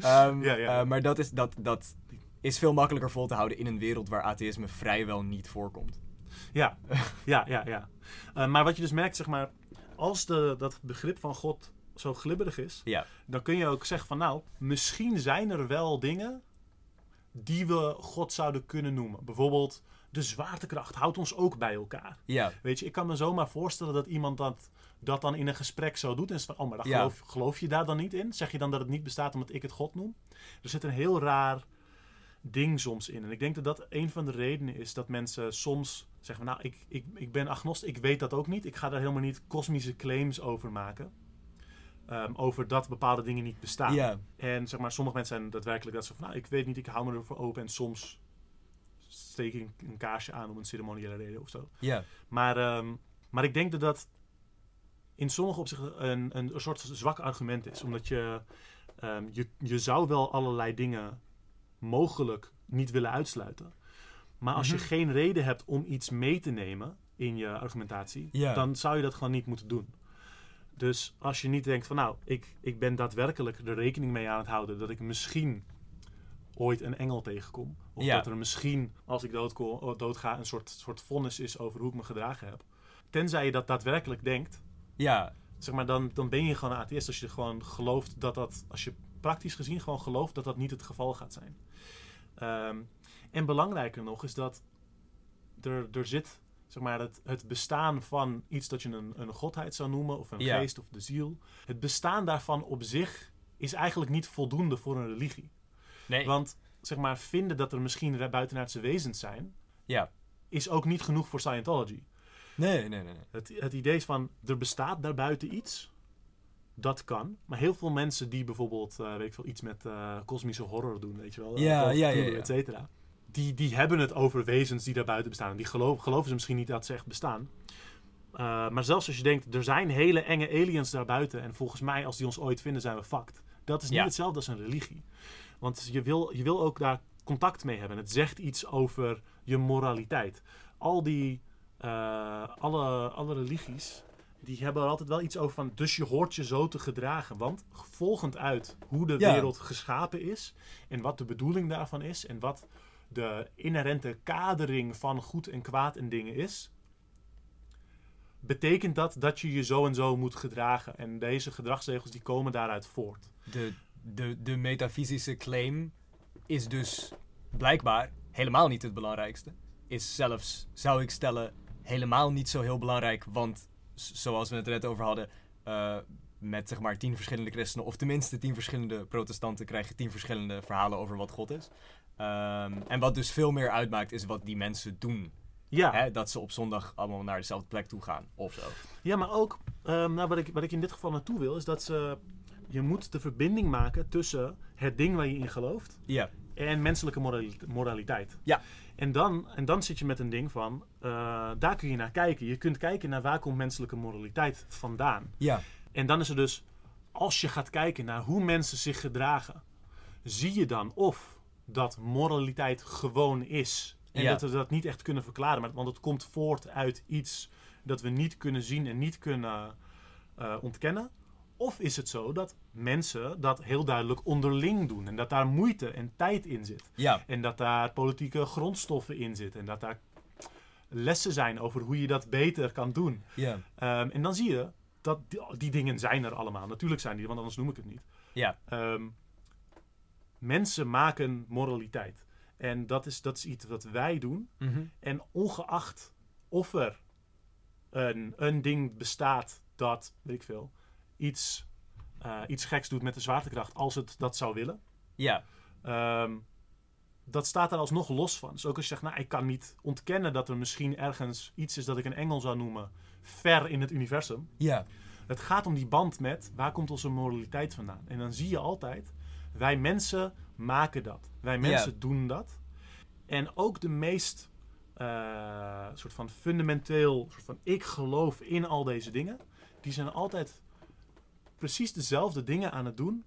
Ehm, Ja, ja. eh, maar dat is, dat, dat is veel makkelijker vol te houden in een wereld waar atheïsme vrijwel niet voorkomt. Ja, ja, ja, ja. Eh, maar wat je dus merkt, zeg maar, als de, dat begrip van God zo glibberig is, Ja. dan kun je ook zeggen van nou, misschien zijn er wel dingen die we God zouden kunnen noemen. Bijvoorbeeld, de zwaartekracht houdt ons ook bij elkaar. Ja. Weet je, ik kan me zomaar voorstellen dat iemand dat, dat dan in een gesprek zo doet. En van, oh, maar dan Ja. geloof, geloof je daar dan niet in? Zeg je dan dat het niet bestaat omdat ik het God noem? Er zit een heel raar ding soms in. En ik denk dat dat een van de redenen is dat mensen soms zeggen, nou, ik, ik, ik ben agnost, ik weet dat ook niet. Ik ga daar helemaal niet kosmische claims over maken. Ehm, over dat bepaalde dingen niet bestaan. En zeg maar, sommige mensen zijn daadwerkelijk dat ze van, nou, ik weet niet, ik hou me ervoor open. En soms steek ik een, kaarsje aan om een ceremoniële reden of zo. Ja. Maar, ehm, maar ik denk dat dat in sommige opzichten een, een, een soort zwak argument is. Omdat je, ehm, je, je zou wel allerlei dingen mogelijk niet willen uitsluiten. Maar als Mhm. je geen reden hebt om iets mee te nemen in je argumentatie, dan zou je dat gewoon niet moeten doen. Dus als je niet denkt van nou, ik, ik ben daadwerkelijk er rekening mee aan het houden dat ik misschien ooit een engel tegenkom. Of dat er misschien, als ik doodko- doodga, een soort, soort vonnis is over hoe ik me gedragen heb. Tenzij je dat daadwerkelijk denkt, Ja. zeg maar, dan, dan ben je gewoon een atheïst als je gewoon gelooft dat dat, als je praktisch gezien gewoon gelooft dat dat niet het geval gaat zijn. Ehm, en belangrijker nog is dat er, er zit, zeg maar, het, het bestaan van iets dat je een, een godheid zou noemen, of een Ja. geest of de ziel. Het bestaan daarvan op zich is eigenlijk niet voldoende voor een religie. Nee. Want, zeg maar, vinden dat er misschien buitenaardse wezens zijn, Ja. is ook niet genoeg voor Scientology. Nee, nee, nee. nee. Het, het idee is van, er bestaat daarbuiten iets. Dat kan. Maar heel veel mensen die bijvoorbeeld, eh, weet ik veel, iets met eh, kosmische horror doen, weet je wel. Ja, of ja, ja, ja. Et cetera. Die, die hebben het over wezens die daarbuiten bestaan. En die geloven, geloven ze misschien niet dat ze echt bestaan. Eh, maar zelfs als je denkt, er zijn hele enge aliens daarbuiten. En volgens mij, als die ons ooit vinden, zijn we fucked. Dat is niet Ja. hetzelfde als een religie. Want je wil, je wil ook daar contact mee hebben. Het zegt iets over je moraliteit. Al die, eh, alle, alle religies, die hebben er altijd wel iets over van... Dus je hoort je zo te gedragen. Want volgend uit hoe de Ja. wereld geschapen is... en wat de bedoeling daarvan is... en wat de inherente kadering van goed en kwaad en dingen is... betekent dat dat je je zo en zo moet gedragen. En deze gedragsregels die komen daaruit voort. De, de, de metafysische claim is dus blijkbaar helemaal niet het belangrijkste. Is zelfs, zou ik stellen, helemaal niet zo heel belangrijk. Want zoals we het net over hadden, eh, met zeg maar tien verschillende christenen, of tenminste tien verschillende protestanten, krijg je tien verschillende verhalen over wat God is. Ehm, en wat dus veel meer uitmaakt, is wat die mensen doen. Ja, Hè? Dat ze op zondag allemaal naar dezelfde plek toe gaan, of zo. ja maar ook ehm, nou, wat, ik, wat ik in dit geval naartoe wil... is dat ze, je moet de verbinding maken tussen het ding waar je in gelooft... Ja, en menselijke morali- moraliteit. Ja. En dan, en dan zit je met een ding van, eh, daar kun je naar kijken. Je kunt kijken naar waar komt menselijke moraliteit vandaan. ja, En dan is er dus, als je gaat kijken naar hoe mensen zich gedragen, zie je dan of dat moraliteit gewoon is. En Ja. dat we dat niet echt kunnen verklaren, maar, want het komt voort uit iets dat we niet kunnen zien en niet kunnen eh, ontkennen. Of is het zo dat mensen dat heel duidelijk onderling doen en dat daar moeite en tijd in zit. ja, En dat daar politieke grondstoffen in zitten. En dat daar lessen zijn over hoe je dat beter kan doen. ja, Ehm, en dan zie je dat die, die dingen zijn er allemaal. Natuurlijk zijn die, want anders noem ik het niet. ja, Ehm, mensen maken moraliteit. En dat is, dat is iets wat wij doen. mhm, En ongeacht of er een, een ding bestaat dat, weet ik veel, iets, eh, iets geks doet met de zwaartekracht, als het dat zou willen. ja, Ehm, dat staat er alsnog los van. Dus ook als je zegt, nou, ik kan niet ontkennen dat er misschien ergens iets is dat ik een engel zou noemen, ver in het universum. ja, Het gaat om die band met waar komt onze moraliteit vandaan. En dan zie je altijd, wij mensen maken dat. Wij mensen doen dat. En ook de meest eh, soort van fundamenteel, soort van ik geloof in al deze dingen, die zijn altijd precies dezelfde dingen aan het doen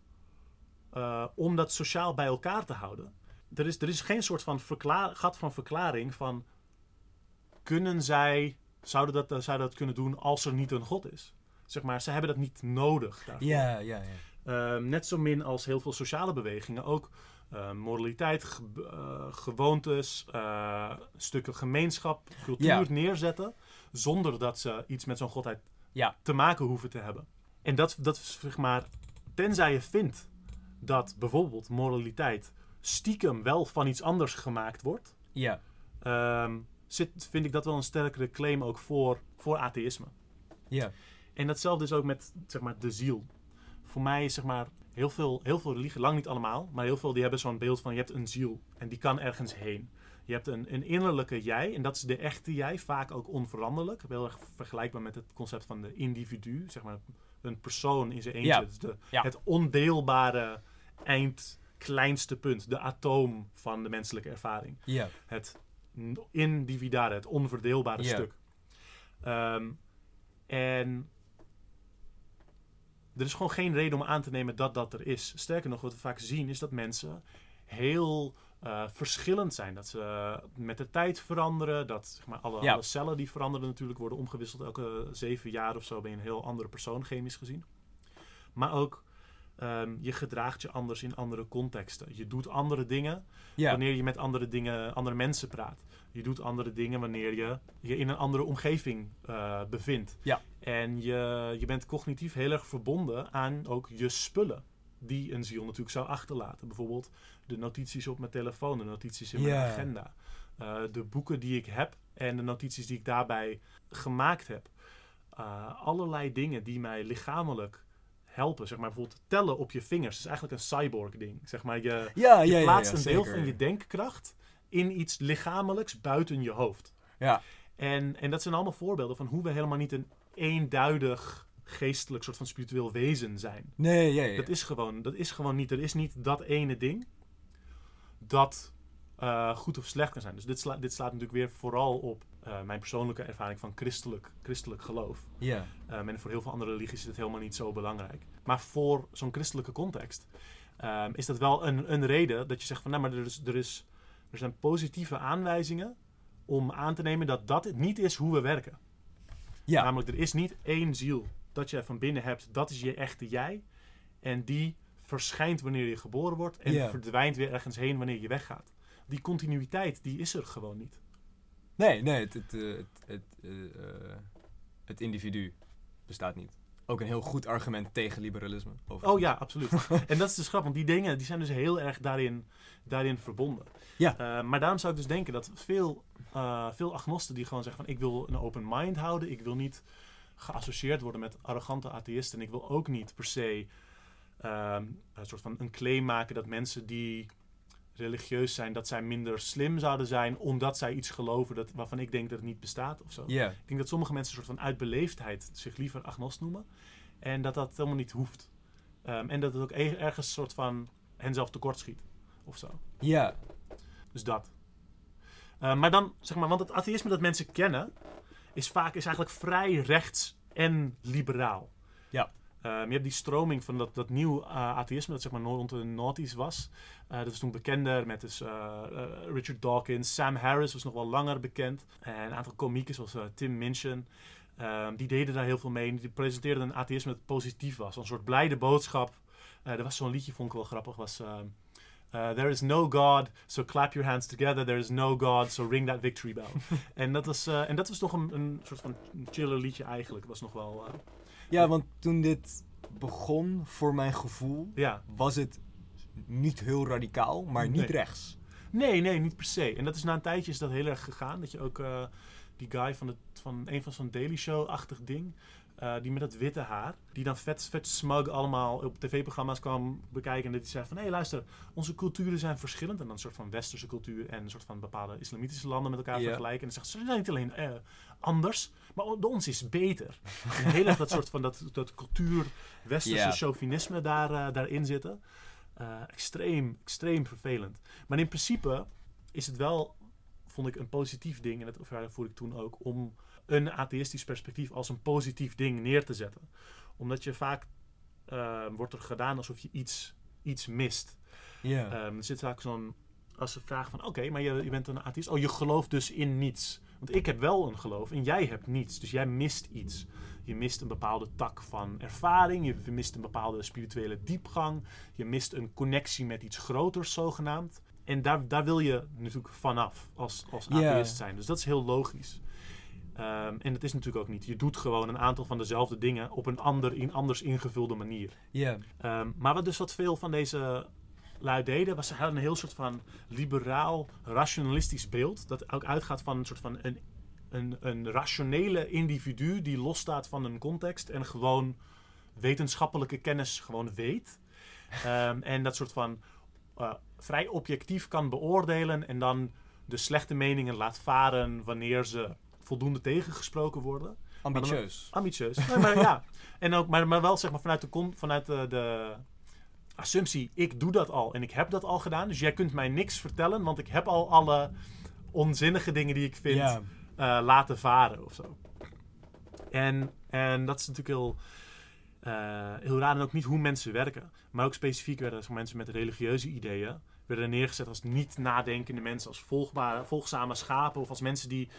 eh, om dat sociaal bij elkaar te houden. Er is, er is geen soort van gat van verklaring van kunnen zij, zouden dat, eh, zouden dat kunnen doen als er niet een God is? Zeg maar, ze hebben dat niet nodig daarvoor. ja, ja, ja. Ehm, net zo min als heel veel sociale bewegingen ook eh, moraliteit, ge- eh, gewoontes, eh, stukken gemeenschap, cultuur Ja. neerzetten. Zonder dat ze iets met zo'n godheid Ja. te maken hoeven te hebben. En dat, dat zeg maar, tenzij je vindt dat bijvoorbeeld moraliteit stiekem wel van iets anders gemaakt wordt, Ja. ehm, zit, vind ik dat wel een sterkere claim ook voor, voor atheïsme. Ja. En datzelfde is ook met zeg maar, de ziel. Voor mij is zeg maar, heel veel, heel veel religie, lang niet allemaal, maar heel veel die hebben zo'n beeld van je hebt een ziel en die kan ergens heen. Je hebt een, een innerlijke jij en dat is de echte jij, vaak ook onveranderlijk. Heel erg vergelijkbaar met het concept van de individu, zeg maar een persoon in zijn eentje. Ja. Het, is de, Ja. het ondeelbare eind, kleinste punt, de atoom van de menselijke ervaring Ja. het individuele, het onverdeelbare stuk. Ehm, en er is gewoon geen reden om aan te nemen dat dat er is. Sterker nog, wat we vaak zien is dat mensen heel eh, verschillend zijn. Dat ze met de tijd veranderen. Dat zeg maar, alle, Ja. alle cellen die veranderen natuurlijk worden omgewisseld. Elke zeven jaar of zo ben je een heel andere persoon, chemisch gezien. Maar ook ehm, je gedraagt je anders in andere contexten. Je doet andere dingen Ja. wanneer je met andere dingen, andere mensen praat. Je doet andere dingen wanneer je je in een andere omgeving eh, bevindt. Ja. En je, je bent cognitief heel erg verbonden aan ook je spullen. Die een ziel natuurlijk zou achterlaten. Bijvoorbeeld de notities op mijn telefoon, de notities in mijn agenda. eh, de boeken die ik heb en de notities die ik daarbij gemaakt heb. Eh, allerlei dingen die mij lichamelijk helpen. Zeg maar bijvoorbeeld tellen op je vingers. is eigenlijk een cyborg ding. Zeg maar je, Ja, je ja, ja, plaatst ja, een deel van je denkkracht in iets lichamelijks buiten je hoofd. Ja. En, en dat zijn allemaal voorbeelden van hoe we helemaal niet een eenduidig geestelijk soort van spiritueel wezen zijn. Nee, ja, ja. Dat is gewoon, dat is gewoon niet. Er is niet dat ene ding dat eh, goed of slecht kan zijn. Dus dit, sla, dit slaat natuurlijk weer vooral op eh, mijn persoonlijke ervaring van christelijk, christelijk geloof. Ja. Um, en voor heel veel andere religies is het helemaal niet zo belangrijk. Maar voor zo'n christelijke context um, is dat wel een, een reden dat je zegt van nou, maar er, is, er, is, er zijn positieve aanwijzingen om aan te nemen dat dat niet is hoe we werken. Ja. Namelijk, er is niet één ziel dat je van binnen hebt, dat is je echte jij. En die verschijnt wanneer je geboren wordt en verdwijnt weer ergens heen wanneer je weggaat. Die continuïteit, die is er gewoon niet. Nee, nee, het, het, eh, het, het, eh, eh, het individu bestaat niet. Ook een heel goed argument tegen liberalisme. overigens. Oh ja, absoluut. en dat is dus grappig, want die dingen die zijn dus heel erg daarin, daarin verbonden. Ja. Eh, maar daarom zou ik dus denken dat veel, eh, veel agnosten die gewoon zeggen van ik wil een open mind houden, ik wil niet geassocieerd worden met arrogante atheïsten en ik wil ook niet per se ehm, een soort van een claim maken dat mensen die religieus zijn, dat zij minder slim zouden zijn omdat zij iets geloven dat, waarvan ik denk dat het niet bestaat of zo. Ik denk dat sommige mensen een soort van uit beleefdheid zich liever agnost noemen. En dat dat helemaal niet hoeft. Ehm, en dat het ook e- ergens een soort van henzelf tekort schiet. Of zo. Ja. Dus dat. Eh, maar dan, zeg maar, want het atheïsme dat mensen kennen, is vaak is eigenlijk vrij rechts en liberaal. Ja. Je hebt die stroming van dat, dat nieuw eh, atheïsme, dat zeg maar rond de noughties was. Eh, dat is toen bekender met dus, eh, eh, Richard Dawkins. Sam Harris was nog wel langer bekend. En een aantal komieken zoals eh, Tim Minchin. Ehm, die deden daar heel veel mee. Die presenteerden een atheïsme dat positief was. Een soort blijde boodschap. Eh, er was zo'n liedje, vond ik wel grappig. Was, ehm, eh, there is no God, so clap your hands together. There is no God, so ring that victory bell. en, dat was, eh, en dat was nog een, een soort van chiller liedje eigenlijk. Was nog wel, eh, ja, want toen dit begon, voor mijn gevoel, ja. was het niet heel radicaal, maar niet Nee. rechts. Nee, nee, niet per se. En dat is na een tijdje is dat heel erg gegaan. Dat je ook eh, die guy van, het, van een van zo'n Daily Show-achtig ding. Eh, die met dat witte haar. Die dan vet, vet smug allemaal op tv-programma's kwam bekijken. En dat hij zei van, hé hey, luister, onze culturen zijn verschillend. En dan een soort van westerse cultuur en een soort van bepaalde islamitische landen met elkaar vergelijken. En dan zegt ze, ze zijn niet alleen eh, anders, maar de ons is beter. en heel erg dat soort van dat, dat cultuur, westerse chauvinisme daar, eh, daarin zitten. Extreem, extreem vervelend. Maar in principe is het wel, vond ik, een positief ding. En dat voer ik toen ook om een atheïstisch perspectief als een positief ding neer te zetten. Omdat je vaak eh, wordt er gedaan alsof je iets, iets mist. Ehm, er zit vaak zo'n. Als ze vragen van oké, maar je, je bent een atheïst. Oh, je gelooft dus in niets. Want ik heb wel een geloof en jij hebt niets. Dus jij mist iets. Je mist een bepaalde tak van ervaring. Je mist een bepaalde spirituele diepgang. Je mist een connectie met iets groters, zogenaamd. En daar, daar wil je natuurlijk vanaf als, als atheïst zijn. Dus dat is heel logisch. Ehm, en dat is natuurlijk ook niet. Je doet gewoon een aantal van dezelfde dingen op een ander, in anders ingevulde manier. Ja. Ehm, maar wat dus wat veel van deze lui deden, was ze hadden een heel soort van liberaal, rationalistisch beeld. Dat ook uitgaat van een soort van een, een, een rationele individu die losstaat van een context en gewoon wetenschappelijke kennis gewoon weet. Ehm, en dat soort van eh, vrij objectief kan beoordelen en dan de slechte meningen laat varen wanneer ze voldoende tegengesproken worden. Ambitieus. Ambitieus. Nee, maar ja. En ook, maar, maar wel zeg maar vanuit, de, vanuit de, de assumptie, ik doe dat al en ik heb dat al gedaan. Dus jij kunt mij niks vertellen, want ik heb al alle onzinnige dingen die ik vind eh, laten varen of zo. En, en dat is natuurlijk heel, eh, heel raar en ook niet hoe mensen werken. Maar ook specifiek werden mensen met religieuze ideeën werden neergezet als niet nadenkende mensen, als volgbare, volgzame schapen of als mensen die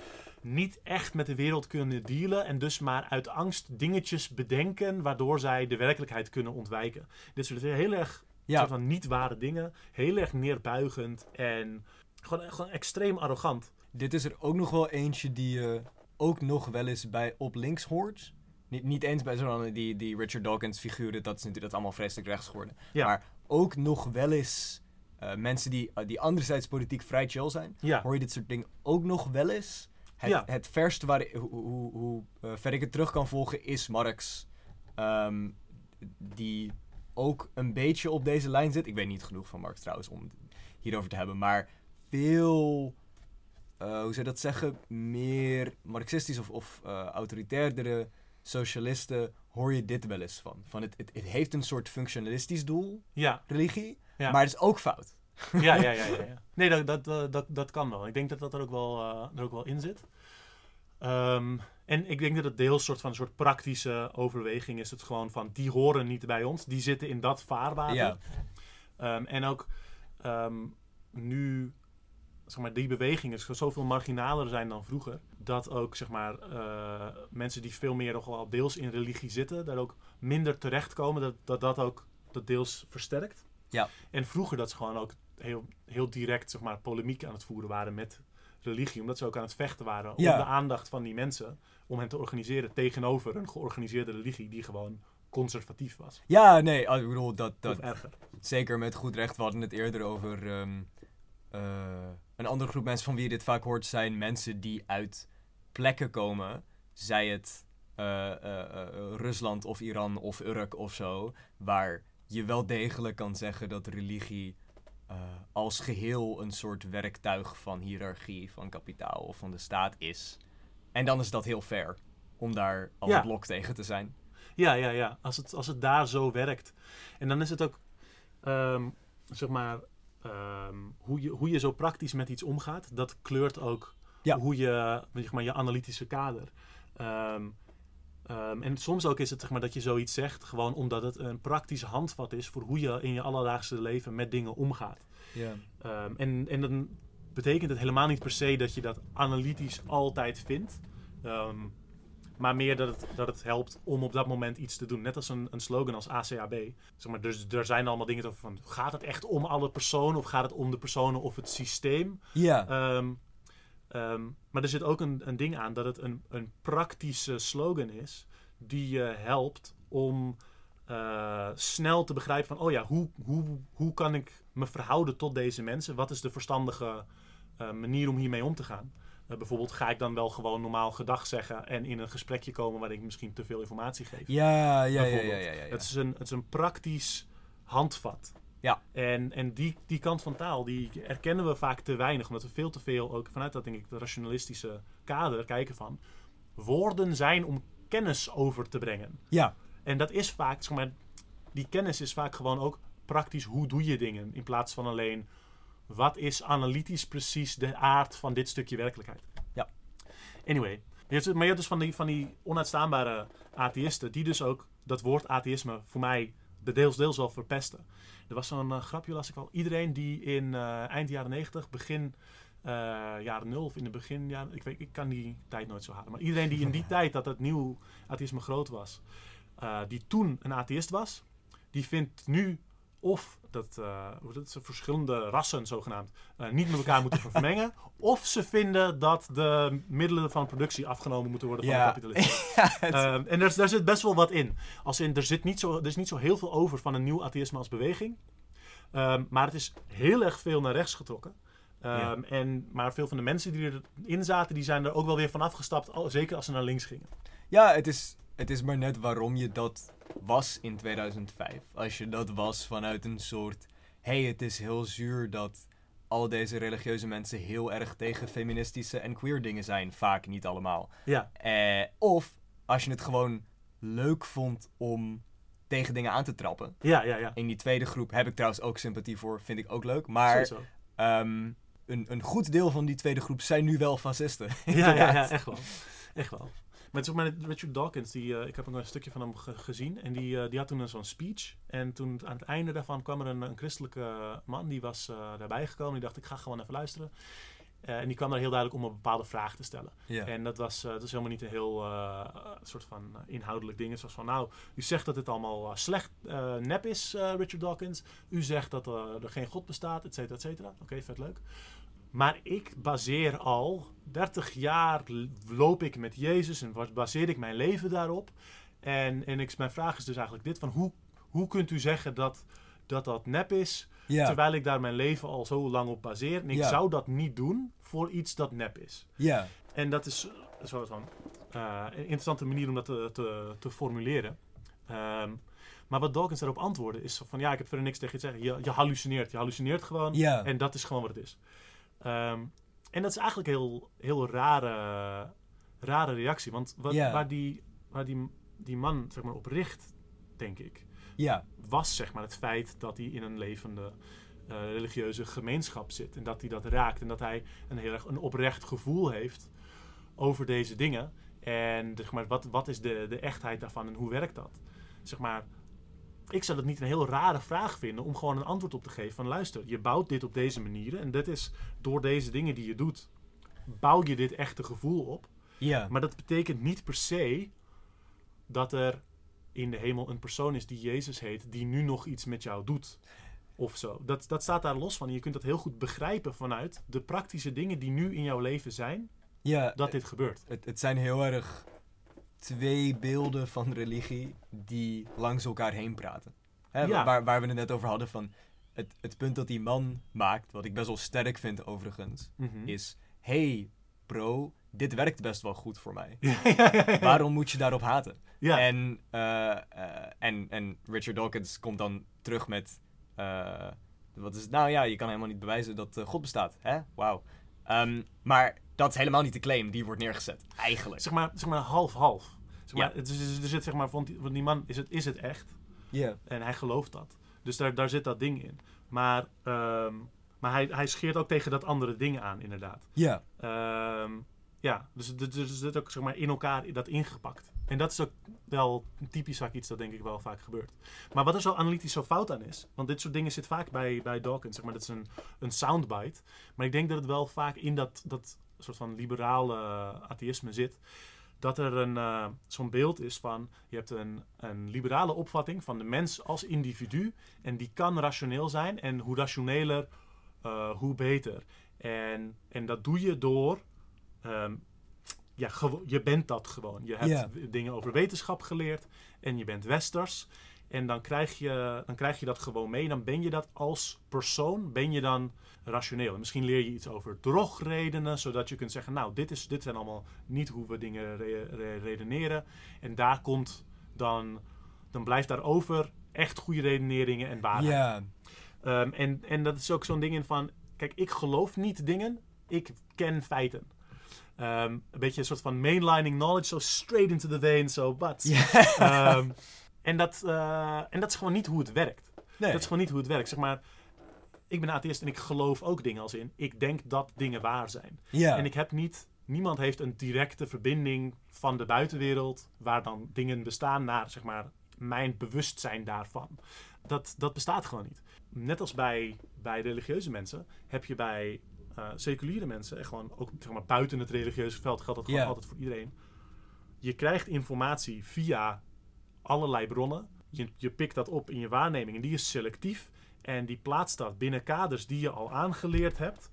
niet echt met de wereld kunnen dealen en dus maar uit angst dingetjes bedenken waardoor zij de werkelijkheid kunnen ontwijken. Dit soort heel erg Ja. soort van niet ware dingen, heel erg neerbuigend en gewoon, gewoon extreem arrogant. Dit is er ook nog wel eentje die je ook nog wel eens bij op links hoort. Niet, niet eens bij zo'n die, die Richard Dawkins figuren, dat is natuurlijk dat allemaal vreselijk rechts geworden. Ja. Maar ook nog wel eens eh, mensen die, eh, die anderzijds politiek vrij chill zijn, Ja, hoor je dit soort dingen ook nog wel eens. Het, Ja. het verste waar, hoe, hoe, hoe eh, ver ik het terug kan volgen is Marx. ehm, die ook een beetje op deze lijn zit. Ik weet niet genoeg van Marx trouwens om het hierover te hebben. Maar veel, hoe zou je dat zeggen, meer marxistisch of, of autoritairdere socialisten hoor je dit wel eens van. van het, het, het heeft een soort functionalistisch doel, ja, religie, Ja. maar het is ook fout. ja, ja, ja, ja, ja. Nee, dat, dat, dat, dat, kan wel. Ik denk dat dat er ook wel, eh, er ook wel in zit. Ehm, en ik denk dat het deels soort van een soort praktische overweging is. Het gewoon van, die horen niet bij ons. Die zitten in dat vaarwater. Ja. Ehm, en ook ehm, nu, zeg maar, die bewegingen zoveel marginaler zijn dan vroeger. Dat ook, zeg maar, eh, mensen die veel meer nog wel deels in religie zitten, daar ook minder terechtkomen. Dat dat, dat ook dat deels versterkt. Ja. En vroeger dat ze gewoon ook heel, heel direct, zeg maar, polemiek aan het voeren waren met religie. Omdat ze ook aan het vechten waren Ja. om de aandacht van die mensen. Om hen te organiseren tegenover een georganiseerde religie die gewoon conservatief was. Ja, nee, ah, ik bedoel, dat, dat. Zeker met goed recht. We hadden het eerder over ehm, eh, een andere groep mensen van wie je dit vaak hoort zijn mensen die uit plekken komen, zij het eh, eh, Rusland of Iran of Urk of zo, waar je wel degelijk kan zeggen dat religie eh, als geheel een soort werktuig van hiërarchie, van kapitaal of van de staat is. En dan is dat heel fair om daar als Ja. blok tegen te zijn. Ja, ja, ja. Als het, als het daar zo werkt. En dan is het ook, ehm, zeg maar, ehm, hoe, je, hoe je zo praktisch met iets omgaat. Dat kleurt ook Ja. hoe je, zeg maar, je analytische kader. Ehm, ehm, en soms ook is het zeg maar, dat je zoiets zegt, gewoon omdat het een praktisch handvat is voor hoe je in je alledaagse leven met dingen omgaat. Ja. Ehm, en, en dan betekent het helemaal niet per se dat je dat analytisch altijd vindt. Ehm, maar meer dat het, dat het helpt om op dat moment iets te doen. Net als een, een slogan als ACAB. Zeg maar, dus er zijn allemaal dingen over van... Gaat het echt om alle personen of gaat het om de personen of het systeem? Ja. Ehm, maar er zit ook een, een ding aan dat het een, een praktische slogan is... die je helpt om eh, snel te begrijpen van... oh ja, hoe, hoe, hoe kan ik me verhouden tot deze mensen? Wat is de verstandige eh, manier om hiermee om te gaan? Eh, bijvoorbeeld ga ik dan wel gewoon normaal gedag zeggen... en in een gesprekje komen waar ik misschien te veel informatie geef. Ja, ja, ja, ja, ja, Bijvoorbeeld. ja, ja. Het, is een, het is een praktisch handvat. Ja. En, en die, die kant van taal, die erkennen we vaak te weinig. Omdat we veel te veel, ook vanuit dat denk ik, de rationalistische kader kijken van... Woorden zijn om kennis over te brengen. Ja, En dat is vaak, zeg maar, die kennis is vaak gewoon ook praktisch hoe doe je dingen. In plaats van alleen, wat is analytisch precies de aard van dit stukje werkelijkheid. Ja. Anyway. Maar je hebt dus van die, van die onuitstaanbare atheïsten, die dus ook dat woord atheïsme voor mij de deels deels wel verpesten. Er was zo'n eh, grapje, las ik al. Iedereen die in eh, eind jaren 90, begin eh, jaren 0 of in de begin jaren... Ik, weet, ik kan die tijd nooit zo halen. Maar iedereen die in die tijd dat het nieuw atheïsme groot was... die toen een atheïst was... die vindt nu of dat, eh, ze verschillende rassen zogenaamd eh, niet met elkaar moeten vermengen. Of ze vinden dat de middelen van productie afgenomen moeten worden van Ja. de kapitalisten. ja, het- Ehm, en daar, daar zit best wel wat in. Als in er, zit niet zo, er is niet zo heel veel over van een nieuw atheïsme als beweging. Ehm, maar het is heel erg veel naar rechts getrokken. Ehm, en, maar veel van de mensen die erin zaten, die zijn er ook wel weer van afgestapt. Zeker als ze naar links gingen. ja het, is, het is maar net waarom je dat was in 2005. Als je dat was vanuit een soort... hey, het is heel zuur dat al deze religieuze mensen heel erg tegen feministische en queer dingen zijn. Vaak, niet allemaal. Ja, Eh, of als je het gewoon leuk vond om tegen dingen aan te trappen. ja, ja. ja. In die tweede groep heb ik trouwens ook sympathie voor, vind ik ook leuk. Maar ehm, een, een goed deel van die tweede groep zijn nu wel fascisten. Ja, ja, ja, echt wel. Echt wel. Het is ook maar Richard Dawkins, die, eh, ik heb een stukje van hem ge- gezien. En die, eh, die had toen een zo'n speech. En toen aan het einde daarvan kwam er een, een christelijke man, die was eh, daarbij gekomen. Die dacht, ik ga gewoon even luisteren. En die kwam er heel duidelijk om een bepaalde vraag te stellen. En dat was, dat is helemaal niet een heel soort van inhoudelijk ding. Het was van, nou, u zegt dat het allemaal slecht nep is, Richard Dawkins. U zegt dat er geen God bestaat, et cetera, et cetera. Oké, vet leuk. Maar ik baseer al 30 jaar loop ik met Jezus en baseer ik mijn leven daarop. En, en ik, mijn vraag is dus eigenlijk dit: van hoe, hoe kunt u zeggen dat, dat dat nep is, ja. terwijl ik daar mijn leven al zo lang op baseer? En ik Ja. zou dat niet doen voor iets dat nep is. ja. En dat is een soort van eh, een interessante manier om dat te, te, te formuleren. Ehm, maar wat Dawkins daarop antwoordde is van ja, ik heb verder niks tegen je te zeggen. Je, je hallucineert. Je hallucineert gewoon. Ja. En dat is gewoon wat het is. Ehm, en dat is eigenlijk een heel, heel rare, rare reactie. Want wat, waar, die, waar die, die man zeg maar, op richt, denk ik, was zeg maar, het feit dat hij in een levende eh, religieuze gemeenschap zit. En dat hij dat raakt. En dat hij een heel erg een oprecht gevoel heeft over deze dingen. En zeg maar, wat, wat is de, de echtheid daarvan en hoe werkt dat? Zeg maar, ik zou het niet een heel rare vraag vinden om gewoon een antwoord op te geven van luister, je bouwt dit op deze manieren en dit is door deze dingen die je doet, bouw je dit echte gevoel op. Ja. Maar dat betekent niet per se dat er in de hemel een persoon is die Jezus heet, die nu nog iets met jou doet. Of zo. Dat, dat staat daar los van. En je kunt dat heel goed begrijpen vanuit de praktische dingen die nu in jouw leven zijn, ja. dat dit gebeurt. Het, het zijn heel erg twee beelden van religie die langs elkaar heen praten. Hè, Ja. waar, waar we het net over hadden van het, het punt dat die man maakt, wat ik best wel sterk vind overigens, Mhm. is: hey bro, dit werkt best wel goed voor mij. ja, ja. Waarom moet je daarop haten? En, eh, eh, en, en Richard Dawkins komt dan terug met: eh, wat is het? Nou ja, je kan helemaal niet bewijzen dat God bestaat. Hè? Wauw. Ehm, maar dat is helemaal niet de claim die wordt neergezet. Eigenlijk. zeg maar, zeg maar half-half. Zeg maar, Ja. het is, er zit zeg maar, van die, van die man, is het, is het echt? Ja. En hij gelooft dat. Dus daar, daar zit dat ding in. Maar, ehm, maar hij, hij scheert ook tegen dat andere ding aan, inderdaad. Ja. Ehm, ja, dus er dus, er zit ook zeg maar, in elkaar dat ingepakt. En dat is ook wel typisch iets dat denk ik wel vaak gebeurt. Maar wat er zo analytisch zo fout aan is, want dit soort dingen zit vaak bij, bij Dawkins, zeg maar, dat is een, een soundbite. Maar ik denk dat het wel vaak in dat, dat soort van liberale atheïsme zit. Dat er een, eh, zo'n beeld is van, je hebt een, een liberale opvatting van de mens als individu. En die kan rationeel zijn. En hoe rationeler, eh, hoe beter. En, en dat doe je door ehm, ja, je bent dat gewoon. Je hebt dingen over wetenschap geleerd en je bent westers. En dan krijg, je, dan krijg je dat gewoon mee. Dan ben je dat als persoon, ben je dan rationeel. En misschien leer je iets over drogredenen, zodat je kunt zeggen, nou, dit, is, dit zijn allemaal niet hoe we dingen re- re- redeneren. En daar komt dan, dan blijft daarover echt goede redeneringen en waarheid. Ja. Ehm, en, en dat is ook zo'n ding in van, kijk, ik geloof niet dingen, ik ken feiten. Ehm, een beetje een soort van mainlining knowledge, zo straight into the vein, zo but. Ehm, en, dat, eh, en dat is gewoon niet hoe het werkt. Nee. Dat is gewoon niet hoe het werkt. Zeg maar, ik ben atheïst en ik geloof ook dingen als in, ik denk dat dingen waar zijn. En ik heb niet, niemand heeft een directe verbinding van de buitenwereld, waar dan dingen bestaan, naar zeg maar mijn bewustzijn daarvan. Dat, dat bestaat gewoon niet. Net als bij, bij religieuze mensen, heb je bij eh, seculiere mensen, en gewoon ook zeg maar, buiten het religieuze veld, geldt dat gewoon altijd voor iedereen. Je krijgt informatie via allerlei bronnen. je, je pikt dat op in je waarneming en die is selectief. En die plaatst dat binnen kaders die je al aangeleerd hebt.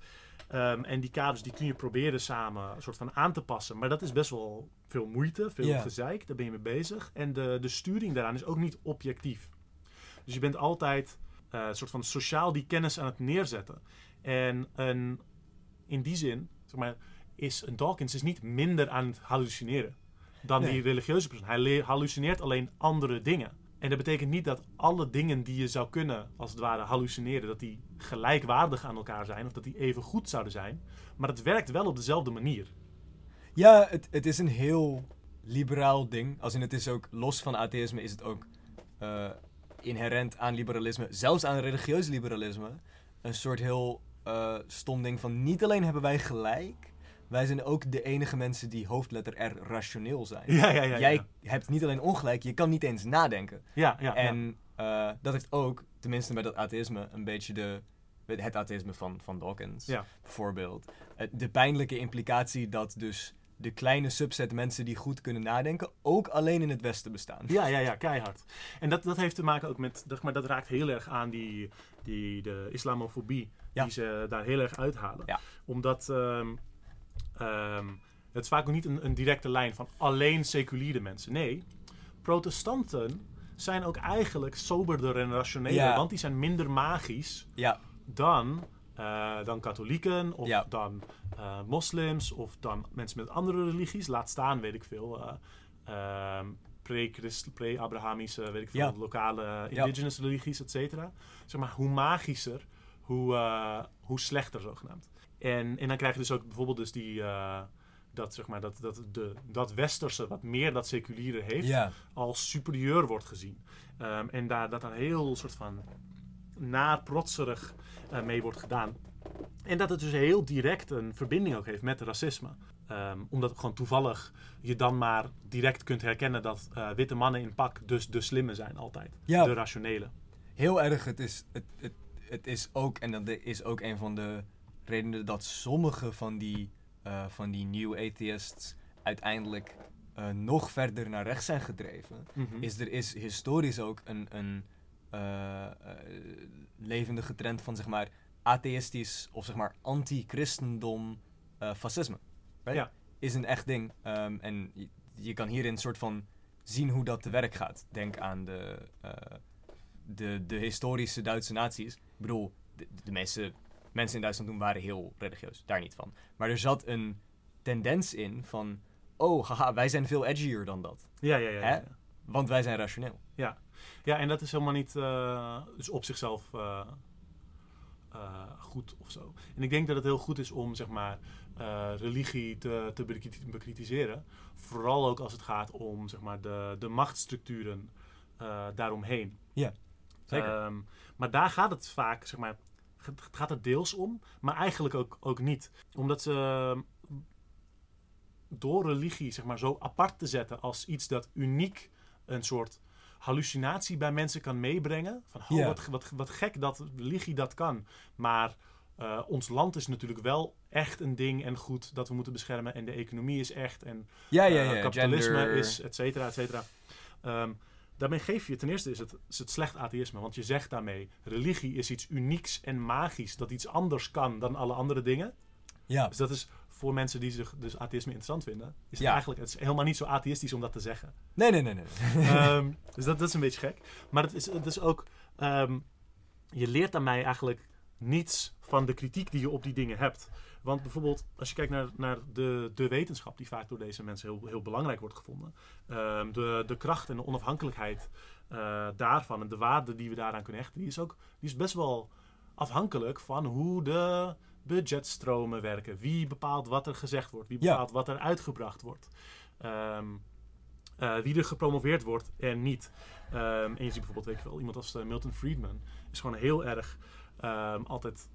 Ehm, en die kaders die kun je proberen samen een soort van aan te passen. Maar dat is best wel veel moeite, veel gezeik. Daar ben je mee bezig. En de, de sturing daaraan is ook niet objectief. Dus je bent altijd eh, een soort van sociaal die kennis aan het neerzetten. En een, in die zin, zeg maar, is een Dawkins is niet minder aan het hallucineren dan Nee. die religieuze persoon. Hij hallucineert alleen andere dingen. En dat betekent niet dat alle dingen die je zou kunnen, als het ware, hallucineren, dat die gelijkwaardig aan elkaar zijn of dat die even goed zouden zijn. Maar het werkt wel op dezelfde manier. Ja, het, het is een heel liberaal ding. Als in het is ook, los van atheïsme, is het ook eh, inherent aan liberalisme, zelfs aan religieus liberalisme, een soort heel eh, stom ding van niet alleen hebben wij gelijk, wij zijn ook de enige mensen die hoofdletter R rationeel zijn. Ja, ja, ja. Jij hebt niet alleen ongelijk, je kan niet eens nadenken. Ja, ja, ja. En eh, dat heeft ook, tenminste met dat atheïsme, een beetje de, het atheïsme van, van Dawkins Ja. bijvoorbeeld. Eh, de pijnlijke implicatie dat dus de kleine subset mensen die goed kunnen nadenken ook alleen in het Westen bestaan. Ja, ja, ja, keihard. En dat, dat heeft te maken ook met, zeg maar, dat raakt heel erg aan die, die de islamofobie Ja. die ze daar heel erg uithalen. Ja. Omdat ehm, ehm, het is vaak ook niet een, een directe lijn van alleen seculiere mensen. Nee, protestanten zijn ook eigenlijk soberder en rationeler, Ja. want die zijn minder magisch Ja, dan, eh, dan katholieken of Ja. dan eh, moslims of dan mensen met andere religies. Laat staan, weet ik veel. eh, ehm, pre-Abrahamische, weet ik veel, Ja. lokale indigenous religies, et cetera. Zeg maar, hoe magischer, hoe, hoe slechter zogenaamd. En, en dan krijg je dus ook bijvoorbeeld dus die... dat, zeg maar, dat, dat, de, dat westerse, wat meer dat seculiere heeft, als superieur wordt gezien. Ehm, en daar, dat daar heel soort van naar protserig eh, mee wordt gedaan. En dat het dus heel direct een verbinding ook heeft met racisme. Ehm, omdat gewoon toevallig je dan maar direct kunt herkennen dat eh, witte mannen in pak dus de slimme zijn altijd. Ja. De rationele. heel erg. Het is, het, het, het is ook, en dat is ook een van de redenen dat sommige van die, eh, van die new atheists uiteindelijk nog verder naar rechts zijn gedreven. Mhm. is er is historisch ook een, een levendige trend van zeg maar atheïstisch of zeg maar anti-christendom eh, fascisme. Right? Ja. Is een echt ding. Ehm, en je, je kan hierin soort van zien hoe dat te werk gaat. Denk aan de, eh, de, de historische Duitse naties. Ik bedoel, de, de meeste mensen in Duitsland toen waren heel religieus. Daar niet van. Maar er zat een tendens in van... Oh, haha, wij zijn veel edgier dan dat. Ja, ja, ja. Want wij zijn rationeel. Ja, en dat is helemaal niet eh, dus op zichzelf eh, eh, goed of zo. En ik denk dat het heel goed is om zeg maar, religie te, te bekriti- bekritiseren. Vooral ook als het gaat om zeg maar, de, de machtsstructuren daaromheen. Zeker. Ehm, maar daar gaat het vaak, zeg maar, het gaat het deels om, maar eigenlijk ook, ook niet. Omdat ze door religie zeg maar, zo apart te zetten als iets dat uniek een soort hallucinatie bij mensen kan meebrengen. Van, oh, wat, wat, wat gek dat religie dat kan. Maar eh, ons land is natuurlijk wel echt een ding en goed dat we moeten beschermen. En de economie is echt. En Ja, ja, eh, kapitalisme gender. is, et cetera, et cetera. Ehm, daarmee geef je, ten eerste is het, is het slecht atheïsme. Want je zegt daarmee, religie is iets unieks en magisch. Dat iets anders kan dan alle andere dingen. Ja, Dus dat is voor mensen die zich dus atheïsme interessant vinden. Is het Ja. eigenlijk, het is helemaal niet zo atheïstisch om dat te zeggen. nee, nee, nee, nee. Ehm, dus dat, dat is een beetje gek. Maar het is, het is ook, ehm, je leert aan mij eigenlijk niets van de kritiek die je op die dingen hebt. Want bijvoorbeeld, als je kijkt naar, naar de, de wetenschap, die vaak door deze mensen heel, heel belangrijk wordt gevonden. ehm, de, de kracht en de onafhankelijkheid eh, daarvan en de waarde die we daaraan kunnen hechten, die is, ook, die is best wel afhankelijk van hoe de budgetstromen werken. Wie bepaalt wat er gezegd wordt, wie Ja. bepaalt wat er uitgebracht wordt. Ehm, eh, wie er gepromoveerd wordt en niet. Ehm, en je ziet bijvoorbeeld, weet je wel, iemand als eh, Milton Friedman is gewoon heel erg ehm, altijd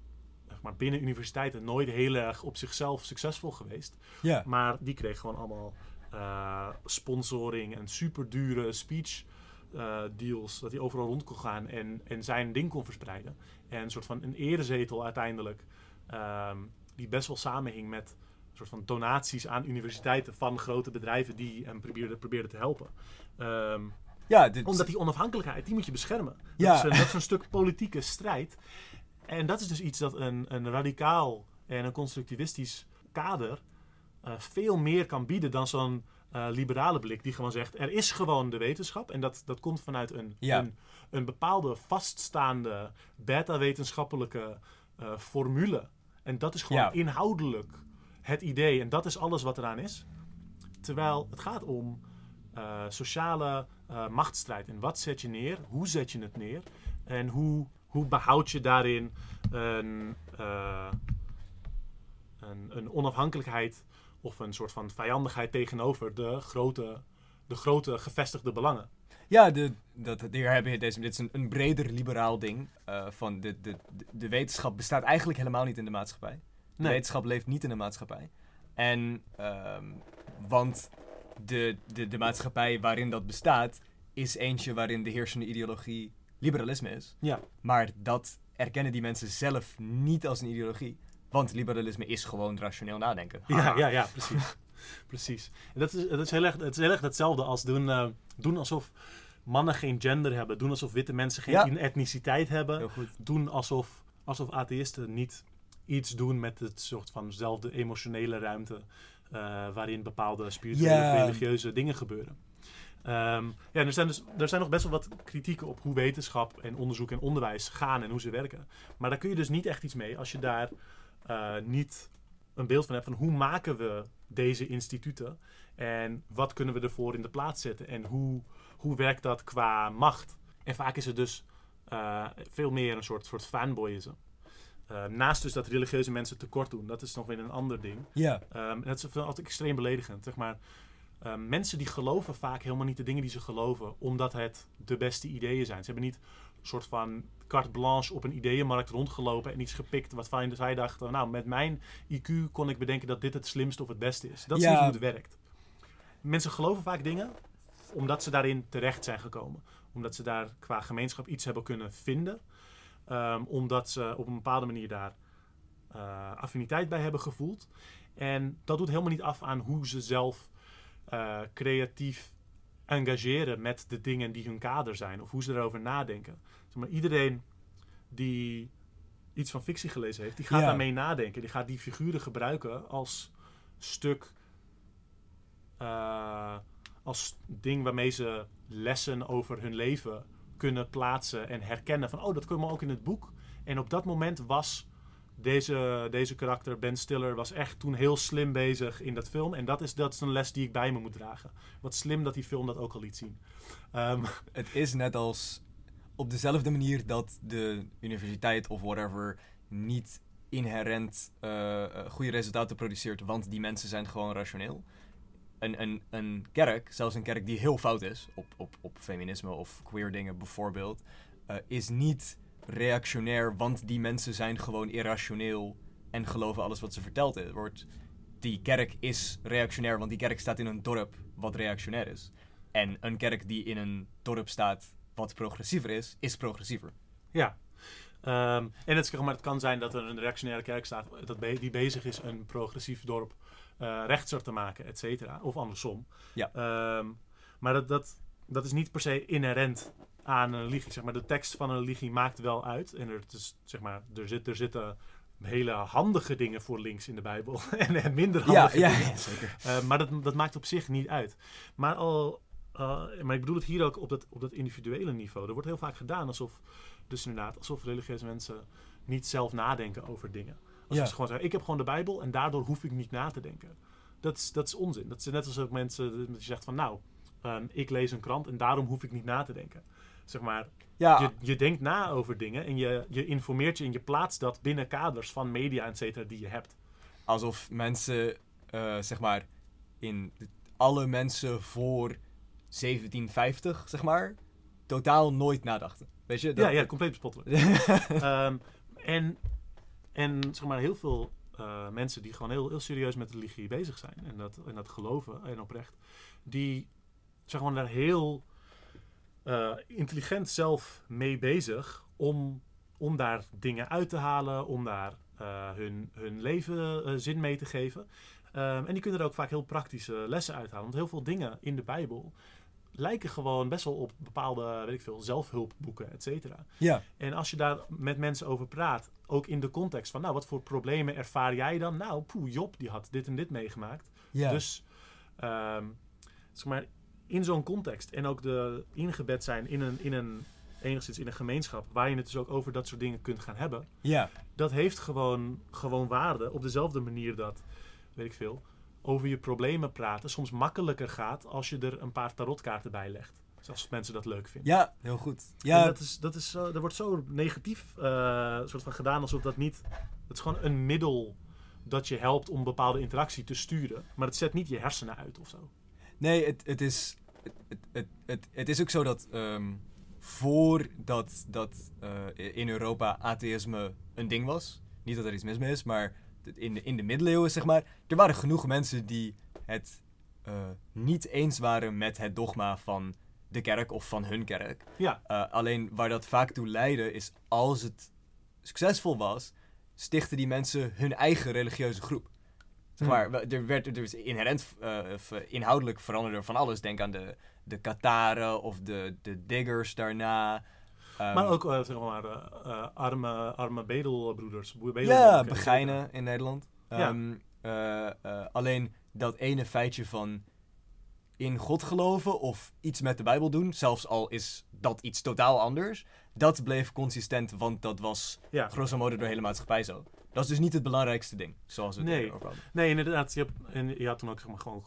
zeg maar, binnen universiteiten nooit heel erg op zichzelf succesvol geweest. Ja, Maar die kreeg gewoon allemaal eh, sponsoring en super dure speech deals. Dat hij overal rond kon gaan en, en zijn ding kon verspreiden. En een soort van een erezetel uiteindelijk. Ehm, die best wel samenhing met een soort van donaties aan universiteiten van grote bedrijven die hem probeerden, probeerden te helpen. Ehm, Ja, dit, Omdat die onafhankelijkheid, die moet je beschermen. Ja. Dat, is, een- dat is een stuk politieke strijd. En dat is dus iets dat een, een radicaal en een constructivistisch kader eh, veel meer kan bieden dan zo'n eh, liberale blik die gewoon zegt, er is gewoon de wetenschap. En dat, dat komt vanuit een, Ja. een, een bepaalde vaststaande beta-wetenschappelijke eh, formule. En dat is gewoon Ja. inhoudelijk het idee. En dat is alles wat eraan is. Terwijl het gaat om eh, sociale eh, machtsstrijd. En wat zet je neer? Hoe zet je het neer? En hoe, hoe behoud je daarin een, eh, een, een onafhankelijkheid of een soort van vijandigheid tegenover de grote, de grote gevestigde belangen? Ja, de, dat, hier heb je deze, dit is een, een breder liberaal ding. eh, van de, de, de, wetenschap bestaat eigenlijk helemaal niet in de maatschappij. De Nee. wetenschap leeft niet in de maatschappij. En, ehm, want de, de, de maatschappij waarin dat bestaat, is eentje waarin de heersende ideologie liberalisme is. Ja. Maar dat erkennen die mensen zelf niet als een ideologie. Want liberalisme is gewoon rationeel nadenken. Ja, ja, ja, precies. Precies. En dat is, dat is heel erg, het is heel erg hetzelfde als doen, eh, doen alsof mannen geen gender hebben. Doen alsof witte mensen geen Ja. etniciteit hebben. Doen alsof, alsof atheïsten niet iets doen met het soort vanzelfde emotionele ruimte. eh, waarin bepaalde spirituele of religieuze dingen gebeuren. Ehm, ja, er zijn, dus, er zijn nog best wel wat kritieken op hoe wetenschap en onderzoek en onderwijs gaan en hoe ze werken. Maar daar kun je dus niet echt iets mee als je daar eh, niet een beeld van hebt van hoe maken we deze instituten en wat kunnen we ervoor in de plaats zetten en hoe, hoe werkt dat qua macht. En vaak is het dus eh, veel meer een soort, soort fanboyisme. Eh, naast dus dat religieuze mensen tekort doen, dat is nog weer een ander ding. Ja. En dat is altijd extreem beledigend. Zeg maar, Ehm, mensen die geloven vaak helemaal niet de dingen die ze geloven, omdat het de beste ideeën zijn. Ze hebben niet soort van carte blanche op een ideeënmarkt rondgelopen en iets gepikt wat fijn, zij dachten, nou, met mijn IQ kon ik bedenken dat dit het slimste of het beste is. Dat is Ja. niet hoe het werkt. Mensen geloven vaak dingen omdat ze daarin terecht zijn gekomen. Omdat ze daar qua gemeenschap iets hebben kunnen vinden. Ehm, omdat ze op een bepaalde manier daar eh, affiniteit bij hebben gevoeld. En dat doet helemaal niet af aan hoe ze zelf eh, creatief engageren met de dingen die hun kader zijn. Of hoe ze erover nadenken. Zeg maar, iedereen die iets van fictie gelezen heeft, die gaat Ja. daarmee nadenken. Die gaat die figuren gebruiken als stuk... eh, als ding waarmee ze lessen over hun leven kunnen plaatsen en herkennen van, oh, dat kwam ook in het boek. En op dat moment was deze, deze karakter, Ben Stiller, was echt toen heel slim bezig in dat film. En dat is, dat is een les die ik bij me moet dragen. Wat slim dat die film dat ook al liet zien. Ehm, Het is net als op dezelfde manier dat de universiteit of whatever niet inherent eh, eh, goede resultaten produceert, want die mensen zijn gewoon rationeel. Een, een, een kerk, zelfs een kerk die heel fout is, op, op, op feminisme of queer dingen bijvoorbeeld, eh, is niet reactionair, want die mensen zijn gewoon irrationeel en geloven alles wat ze verteld wordt. Die kerk is reactionair, want die kerk staat in een dorp wat reactionair is. En een kerk die in een dorp staat wat progressiever is, is progressiever. ja. Ehm, en het, maar, het kan zijn dat er een reactionaire kerk staat dat be- die bezig is een progressief dorp eh rechtser te maken, et cetera. Of andersom. Ja. Ehm, maar dat, dat, dat is niet per se inherent aan een religie. Zeg maar, de tekst van een religie maakt wel uit. En er, is, zeg maar, er, zit, er zitten hele handige dingen voor links in de Bijbel. en, en minder handige dingen. zeker. Uh, maar dat, dat maakt op zich niet uit. Maar, al, uh, maar ik bedoel het hier ook op dat, op dat individuele niveau. Er wordt heel vaak gedaan alsof, dus inderdaad, alsof religieuze mensen niet zelf nadenken over dingen. Alsof Ja. ze gewoon zeggen, ik heb gewoon de Bijbel en daardoor hoef ik niet na te denken. Dat is, dat is onzin. Dat is net als ook mensen die zegt van, nou, um, ik lees een krant en daarom hoef ik niet na te denken. Zeg maar, Ja, je, je denkt na over dingen en je, je informeert je en je plaatst dat binnen kaders van media, et cetera, die je hebt. alsof mensen, eh, zeg maar, in de- alle mensen voor 1750, zeg maar, totaal nooit nadachten. Weet je? Ja, ja, compleet bespottelijk. Ehm, en, en zeg maar heel veel eh, mensen die gewoon heel, heel serieus met religie bezig zijn en dat, en dat geloven en oprecht, die zijn gewoon daar heel eh, intelligent zelf mee bezig om, om daar dingen uit te halen, om daar eh, hun, hun leven eh, zin mee te geven. Ehm, en die kunnen er ook vaak heel praktische lessen uithalen. Want heel veel dingen in de Bijbel lijken gewoon best wel op bepaalde, weet ik veel, zelfhulpboeken, et cetera. Ja. En als je daar met mensen over praat, ook in de context van, nou, wat voor problemen ervaar jij dan? Nou, poeh, Job, die had dit en dit meegemaakt. Ja. Dus, ehm, zeg maar, in zo'n context en ook de ingebed zijn in een, in een, enigszins in een gemeenschap, waar je het dus ook over dat soort dingen kunt gaan hebben, ja. dat heeft gewoon, gewoon waarde. Op dezelfde manier dat, weet ik veel, over je problemen praten soms makkelijker gaat als je er een paar tarotkaarten bij legt. Als mensen dat leuk vinden. Ja, heel goed. En Ja, dat, is, dat, is, zo- dat wordt zo negatief eh, soort van gedaan alsof dat niet... Het is gewoon een middel dat je helpt om bepaalde interactie te sturen. Maar het zet niet je hersenen uit of zo. Nee, het, het, is, het, het, het, het, is ook zo dat ehm, voordat dat eh, in Europa atheïsme een ding was, niet dat er iets mis mee is, maar in de, in de middeleeuwen, zeg maar, er waren genoeg mensen die het eh, niet eens waren met het dogma van de kerk of van hun kerk. Ja, Uh, alleen waar dat vaak toe leidde is als het succesvol was, stichten die mensen hun eigen religieuze groep. Zeg maar, we- er werd er is inherent, eh, inhoudelijk veranderde er van alles. Denk aan de, de Kataren of de, de Diggers daarna. Ehm, maar ook eh, zeg maar, eh, arme, arme bedelbroeders. Ja, begijnen in Nederland. Ja. Ehm, eh, eh, alleen dat ene feitje van in God geloven of iets met de Bijbel doen, zelfs al is dat iets totaal anders, dat bleef consistent, want dat was Ja. grosso modo door de hele maatschappij zo. Dat is dus niet het belangrijkste ding, zoals we het Nee. over. Nee, inderdaad. Je, hebt, en je had toen ook zeg maar, gewoon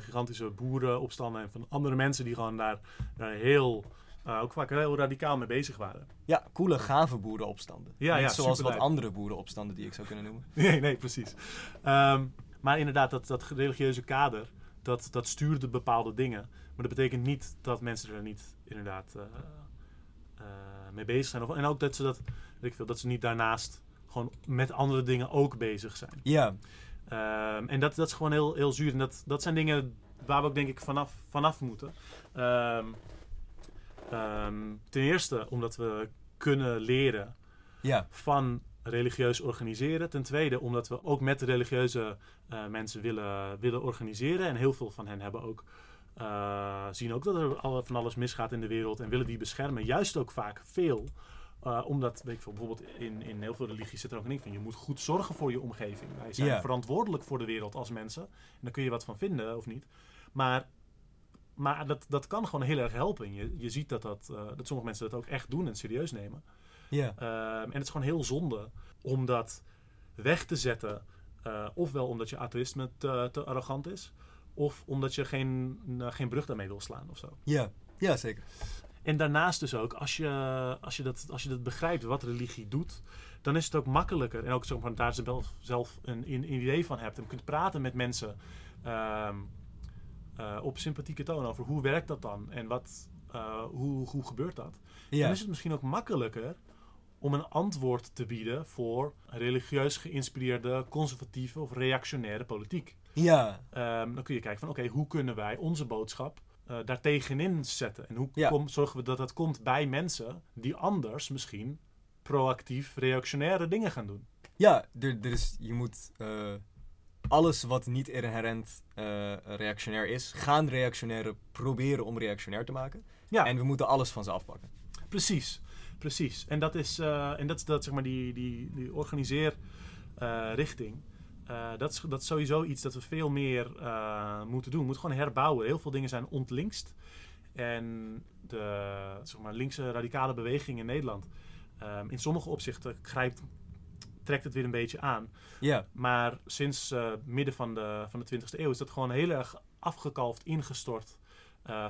gigantische boerenopstanden en van andere mensen die gewoon daar, daar heel, eh, ook vaak heel radicaal mee bezig waren. Ja, coole, gave boerenopstanden. Ja, niet ja, zoals wat andere boerenopstanden die ik zou kunnen noemen. Nee, nee, precies. Ehm, maar inderdaad, dat, dat religieuze kader, dat, dat stuurde bepaalde dingen. Maar dat betekent niet dat mensen er niet inderdaad eh, eh, mee bezig zijn. Of, en ook dat ze dat, weet ik veel, dat ze niet daarnaast gewoon met andere dingen ook bezig zijn. Ja, Ehm, en dat, dat is gewoon heel, heel zuur. En dat, dat zijn dingen waar we ook denk ik vanaf, vanaf moeten. Ehm, ehm, ten eerste omdat we kunnen leren ja, van religieus organiseren. Ten tweede omdat we ook met religieuze eh, mensen willen, willen organiseren. En heel veel van hen hebben ook, eh, zien ook dat er van alles misgaat in de wereld en willen die beschermen. Juist ook vaak veel. Eh, omdat, weet ik veel, bijvoorbeeld in, in heel veel religies zit er ook een ding van... je moet goed zorgen voor je omgeving. Wij zijn verantwoordelijk voor de wereld als mensen. En daar kun je wat van vinden of niet. Maar, maar dat, dat kan gewoon heel erg helpen. Je, je ziet dat, dat, eh, dat sommige mensen dat ook echt doen en serieus nemen. ja. Ehm, en het is gewoon heel zonde om dat weg te zetten. eh, ofwel omdat je atheïsme te, te arrogant is, of omdat je geen, geen brug daarmee wil slaan of zo. Ja, ja zeker. En daarnaast dus ook, als je, als je, dat, als je dat begrijpt wat religie doet, dan is het ook makkelijker. En ook zeg maar, daar zelf, zelf een, een idee van hebt en kunt praten met mensen ehm, eh, op sympathieke toon over hoe werkt dat dan en wat, eh, hoe, hoe gebeurt dat. Ja, Dan is het misschien ook makkelijker om een antwoord te bieden voor religieus geïnspireerde, conservatieve of reactionaire politiek. ja, Ehm, dan kun je kijken van oké, hoe kunnen wij onze boodschap eh daar tegenin zetten? En hoe Ja. kom- zorgen we dat dat komt bij mensen die anders misschien proactief reactionaire dingen gaan doen? Ja, er, er is, je moet eh, alles wat niet inherent eh, reactionair is, gaan reactionaire proberen om reactionair te maken. Ja, En we moeten alles van ze afpakken. precies. Precies. En dat is, eh, en dat, is dat, zeg maar, die, die, die organiseerrichting. Eh, dat, is, dat is sowieso iets dat we veel meer eh, moeten doen. We moeten gewoon herbouwen. Heel veel dingen zijn ontlinkst. En de zeg maar, linkse radicale beweging in Nederland, ehm, in sommige opzichten grijpt, trekt het weer een beetje aan. Ja, Maar sinds eh, midden van de, van de 20e eeuw is dat gewoon heel erg afgekalfd, ingestort,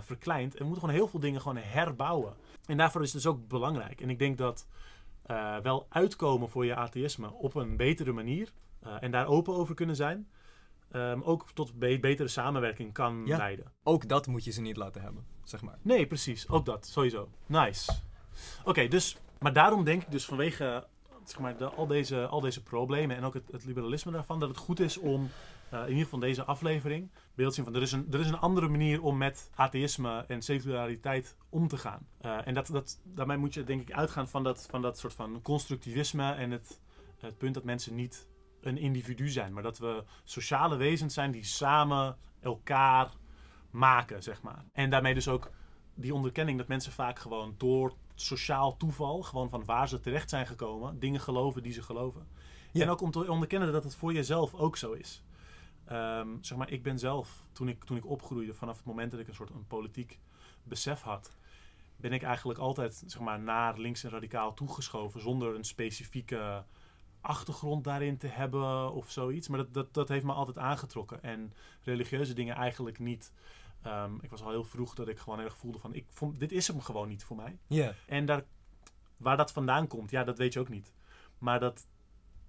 verkleind. En we moeten gewoon heel veel dingen gewoon herbouwen. En daarvoor is het dus ook belangrijk. En ik denk dat wel uitkomen voor je atheïsme op een betere manier eh, en daar open over kunnen zijn, ehm, ook tot be- betere samenwerking kan Ja. leiden. ook dat moet je ze niet laten hebben, zeg maar. Nee, precies. Ook dat, sowieso. Nice. Oké, dus, maar daarom denk ik dus vanwege zeg maar, de, al, deze, al deze problemen en ook het, het liberalisme daarvan, dat het goed is om eh, in ieder geval deze aflevering beeld te zien van er is, een, er is een andere manier om met atheïsme en seculariteit om te gaan. Eh, en dat, dat, daarmee moet je denk ik uitgaan van dat, van dat soort van constructivisme en het, het punt dat mensen niet een individu zijn, maar dat we sociale wezens zijn die samen elkaar maken, zeg maar. En daarmee dus ook die onderkenning dat mensen vaak gewoon door sociaal toeval, gewoon van waar ze terecht zijn gekomen, dingen geloven die ze geloven. Ja. En ook om te onderkennen dat het voor jezelf ook zo is. Ehm, zeg maar, ik ben zelf, toen ik, toen ik opgroeide, vanaf het moment dat ik een soort een politiek besef had, ben ik eigenlijk altijd zeg maar, naar links en radicaal toegeschoven zonder een specifieke achtergrond daarin te hebben of zoiets. Maar dat, dat, dat heeft me altijd aangetrokken. En religieuze dingen eigenlijk niet. Ehm, ik was al heel vroeg dat ik gewoon erg voelde van, ik vond, dit is hem gewoon niet voor mij. Ja. En daar, waar dat vandaan komt, ja, dat weet je ook niet. Maar dat,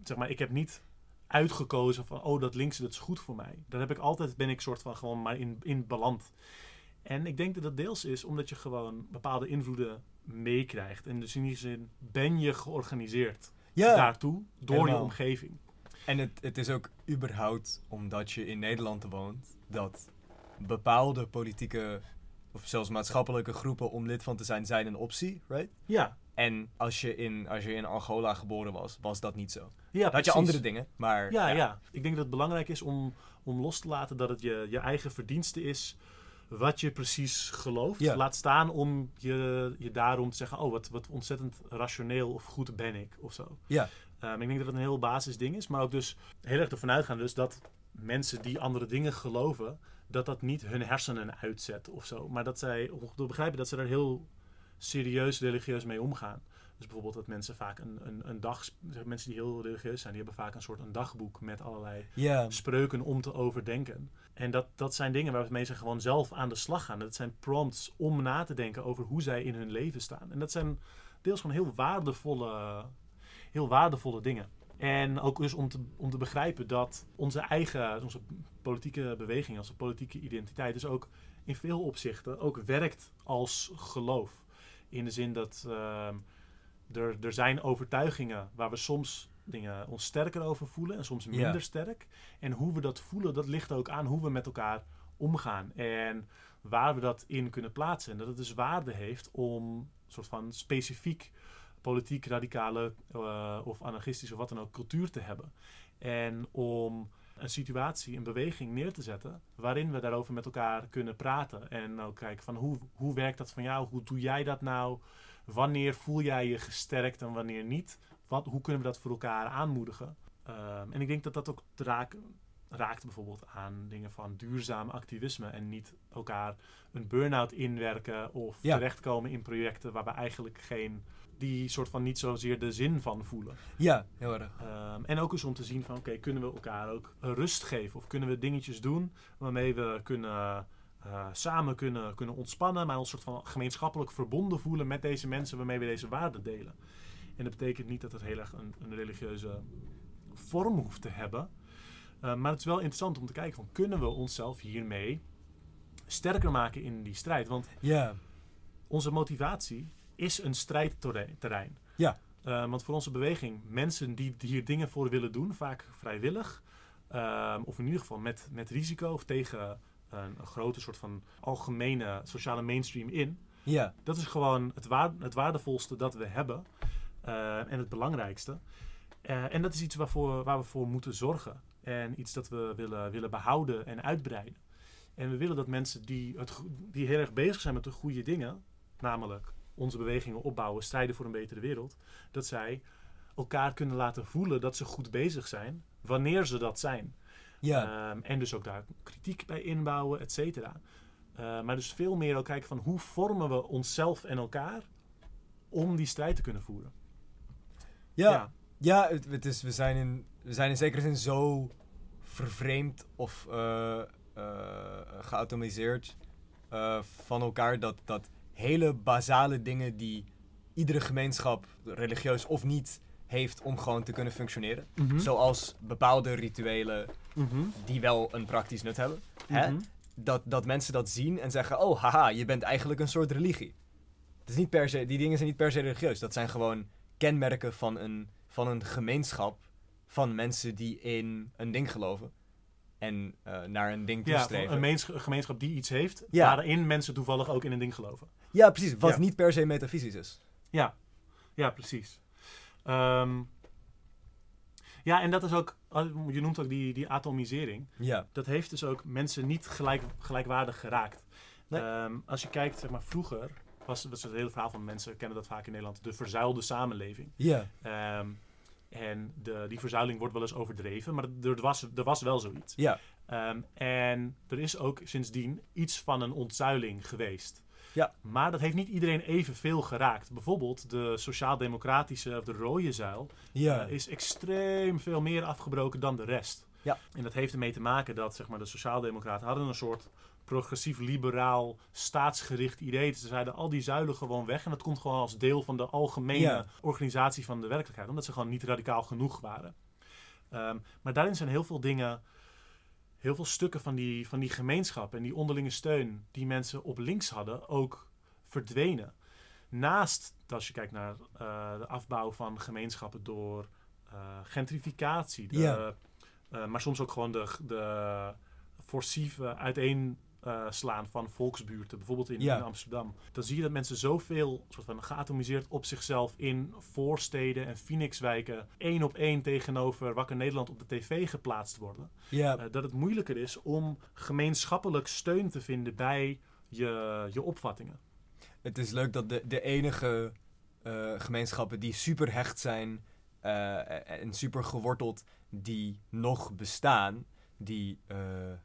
zeg maar, ik heb niet uitgekozen van, oh, dat linkse, dat is goed voor mij. Daar heb ik altijd, ben ik soort van gewoon maar in, in beland. En ik denk dat dat deels is omdat je gewoon bepaalde invloeden meekrijgt. En dus in die zin ben je georganiseerd Ja. daartoe door je Helemaal. omgeving. En het, het is ook überhaupt omdat je in Nederland woont, dat bepaalde politieke of zelfs maatschappelijke groepen om lid van te zijn, zijn een optie, right? Ja, En als je in, als je in Angola geboren was, was dat niet zo. ja had je andere dingen, maar... Ja, ja, Ik denk dat het belangrijk is om, om los te laten dat het je, je eigen verdienste is wat je precies gelooft. Ja. Laat staan om je, je daarom te zeggen, oh, wat, wat ontzettend rationeel of goed ben ik, of zo. Ja. Ehm, ik denk dat het een heel basisding is, maar ook dus heel erg ervan uitgaan dus dat mensen die andere dingen geloven, dat dat niet hun hersenen uitzet of zo. Maar dat zij, te begrijpen dat ze daar heel serieus religieus mee omgaan. Dus bijvoorbeeld dat mensen vaak een, een, een dag, mensen die heel religieus zijn, die hebben vaak een soort een dagboek met allerlei spreuken om te overdenken. En dat, dat zijn dingen waar mensen gewoon zelf aan de slag gaan. Dat zijn prompts om na te denken over hoe zij in hun leven staan. En dat zijn deels gewoon heel waardevolle, heel waardevolle dingen. En ook dus om te, om te begrijpen dat onze eigen, onze politieke beweging, onze politieke identiteit, dus ook in veel opzichten ook werkt als geloof. In de zin dat ehm, er, er zijn overtuigingen waar we soms dingen ons sterker over voelen en soms minder Ja. sterk. En hoe we dat voelen, dat ligt ook aan hoe we met elkaar omgaan. En waar we dat in kunnen plaatsen. En dat het dus waarde heeft om een soort van specifiek politiek radicale eh, of anarchistische of wat dan ook cultuur te hebben. En om een situatie, een beweging neer te zetten waarin we daarover met elkaar kunnen praten. En ook kijken van hoe, hoe werkt dat van jou? Hoe doe jij dat nou? Wanneer voel jij je gesterkt en wanneer niet? Wat, hoe kunnen we dat voor elkaar aanmoedigen? Ehm, en ik denk dat dat ook raakt, raakt bijvoorbeeld aan dingen van duurzaam activisme en niet elkaar een burn-out inwerken of Ja. terechtkomen in projecten waar we eigenlijk geen, die soort van niet zozeer de zin van voelen. ja, heel erg. Ehm, en ook eens om te zien van, oké, kunnen we elkaar ook rust geven? Of kunnen we dingetjes doen waarmee we kunnen, eh, samen kunnen, kunnen ontspannen, maar ons soort van gemeenschappelijk verbonden voelen met deze mensen waarmee we deze waarden delen. En dat betekent niet dat het heel erg een, een religieuze vorm hoeft te hebben. Eh, maar het is wel interessant om te kijken van, kunnen we onszelf hiermee sterker maken in die strijd? Want onze motivatie is een strijdterrein. Ja. Eh, want voor onze beweging, mensen die hier dingen voor willen doen, vaak vrijwillig, ehm, of in ieder geval met, met risico of tegen een, een grote soort van algemene sociale mainstream in, ja, dat is gewoon het, waar, het waardevolste dat we hebben en het belangrijkste. Eh, en dat is iets waarvoor, waar we voor moeten zorgen. En iets dat we willen, willen behouden en uitbreiden. En we willen dat mensen die, het, die heel erg bezig zijn met de goede dingen, namelijk onze bewegingen opbouwen, strijden voor een betere wereld, dat zij elkaar kunnen laten voelen dat ze goed bezig zijn, wanneer ze dat zijn. ja. Ehm, en dus ook daar kritiek bij inbouwen, et cetera. Eh, maar dus veel meer ook kijken van hoe vormen we onszelf en elkaar om die strijd te kunnen voeren. Ja. Ja, het, het is, we, zijn in, we zijn in zekere zin zo vervreemd of eh, geautomatiseerd eh, van elkaar dat, dat hele basale dingen die iedere gemeenschap, religieus of niet, heeft om gewoon te kunnen functioneren. Mhm. Zoals bepaalde rituelen Mhm. die wel een praktisch nut hebben. Hè? Mhm. Dat, dat mensen dat zien en zeggen, oh haha, je bent eigenlijk een soort religie. Het is niet per se, die dingen zijn niet per se religieus. Dat zijn gewoon kenmerken van een, van een gemeenschap van mensen die in een ding geloven. En eh, naar een ding Ja, toestreven. een meens- een gemeenschap die iets heeft, Ja. waarin mensen toevallig ook in een ding geloven. Ja, precies. Wat Ja. niet per se metafysisch is. Ja, ja precies. Ehm, ja, en dat is ook je noemt ook die, die atomisering. Ja. Dat heeft dus ook mensen niet gelijk, gelijkwaardig geraakt. Nee. Ehm, als je kijkt, zeg maar, vroeger was, was het hele verhaal van mensen, kennen dat vaak in Nederland, de verzuilde samenleving. Ja. Ehm, en de, die verzuiling wordt wel eens overdreven, maar er was, er was wel zoiets. Ja. Ehm, en er is ook sindsdien iets van een ontzuiling geweest. Ja. Maar dat heeft niet iedereen evenveel geraakt. Bijvoorbeeld de sociaal-democratische of de rode zuil Ja. eh, is extreem veel meer afgebroken dan de rest. Ja. En dat heeft ermee te maken dat zeg maar, de sociaaldemocraten hadden een soort progressief-liberaal, staatsgericht idee. Ze zeiden al die zuilen gewoon weg. En dat komt gewoon als deel van de algemene Ja. organisatie van de werkelijkheid. Omdat ze gewoon niet radicaal genoeg waren. Ehm, maar daarin zijn heel veel dingen, heel veel stukken van die, van die gemeenschap en die onderlinge steun die mensen op links hadden, ook verdwenen. Naast, als je kijkt naar eh, de afbouw van gemeenschappen door eh, gentrificatie, de, Ja. eh, maar soms ook gewoon de, de forcieve uiteenslaan van volksbuurten, bijvoorbeeld in, Ja. in Amsterdam. Dan zie je dat mensen zoveel soort van geatomiseerd op zichzelf in voorsteden en Phoenixwijken één op één tegenover Wakker Nederland op de tv geplaatst worden. Ja. Eh, dat het moeilijker is om gemeenschappelijk steun te vinden bij je, je opvattingen. Het is leuk dat de, de enige eh, gemeenschappen die super hecht zijn eh, en super geworteld, die nog bestaan, die eh, eh,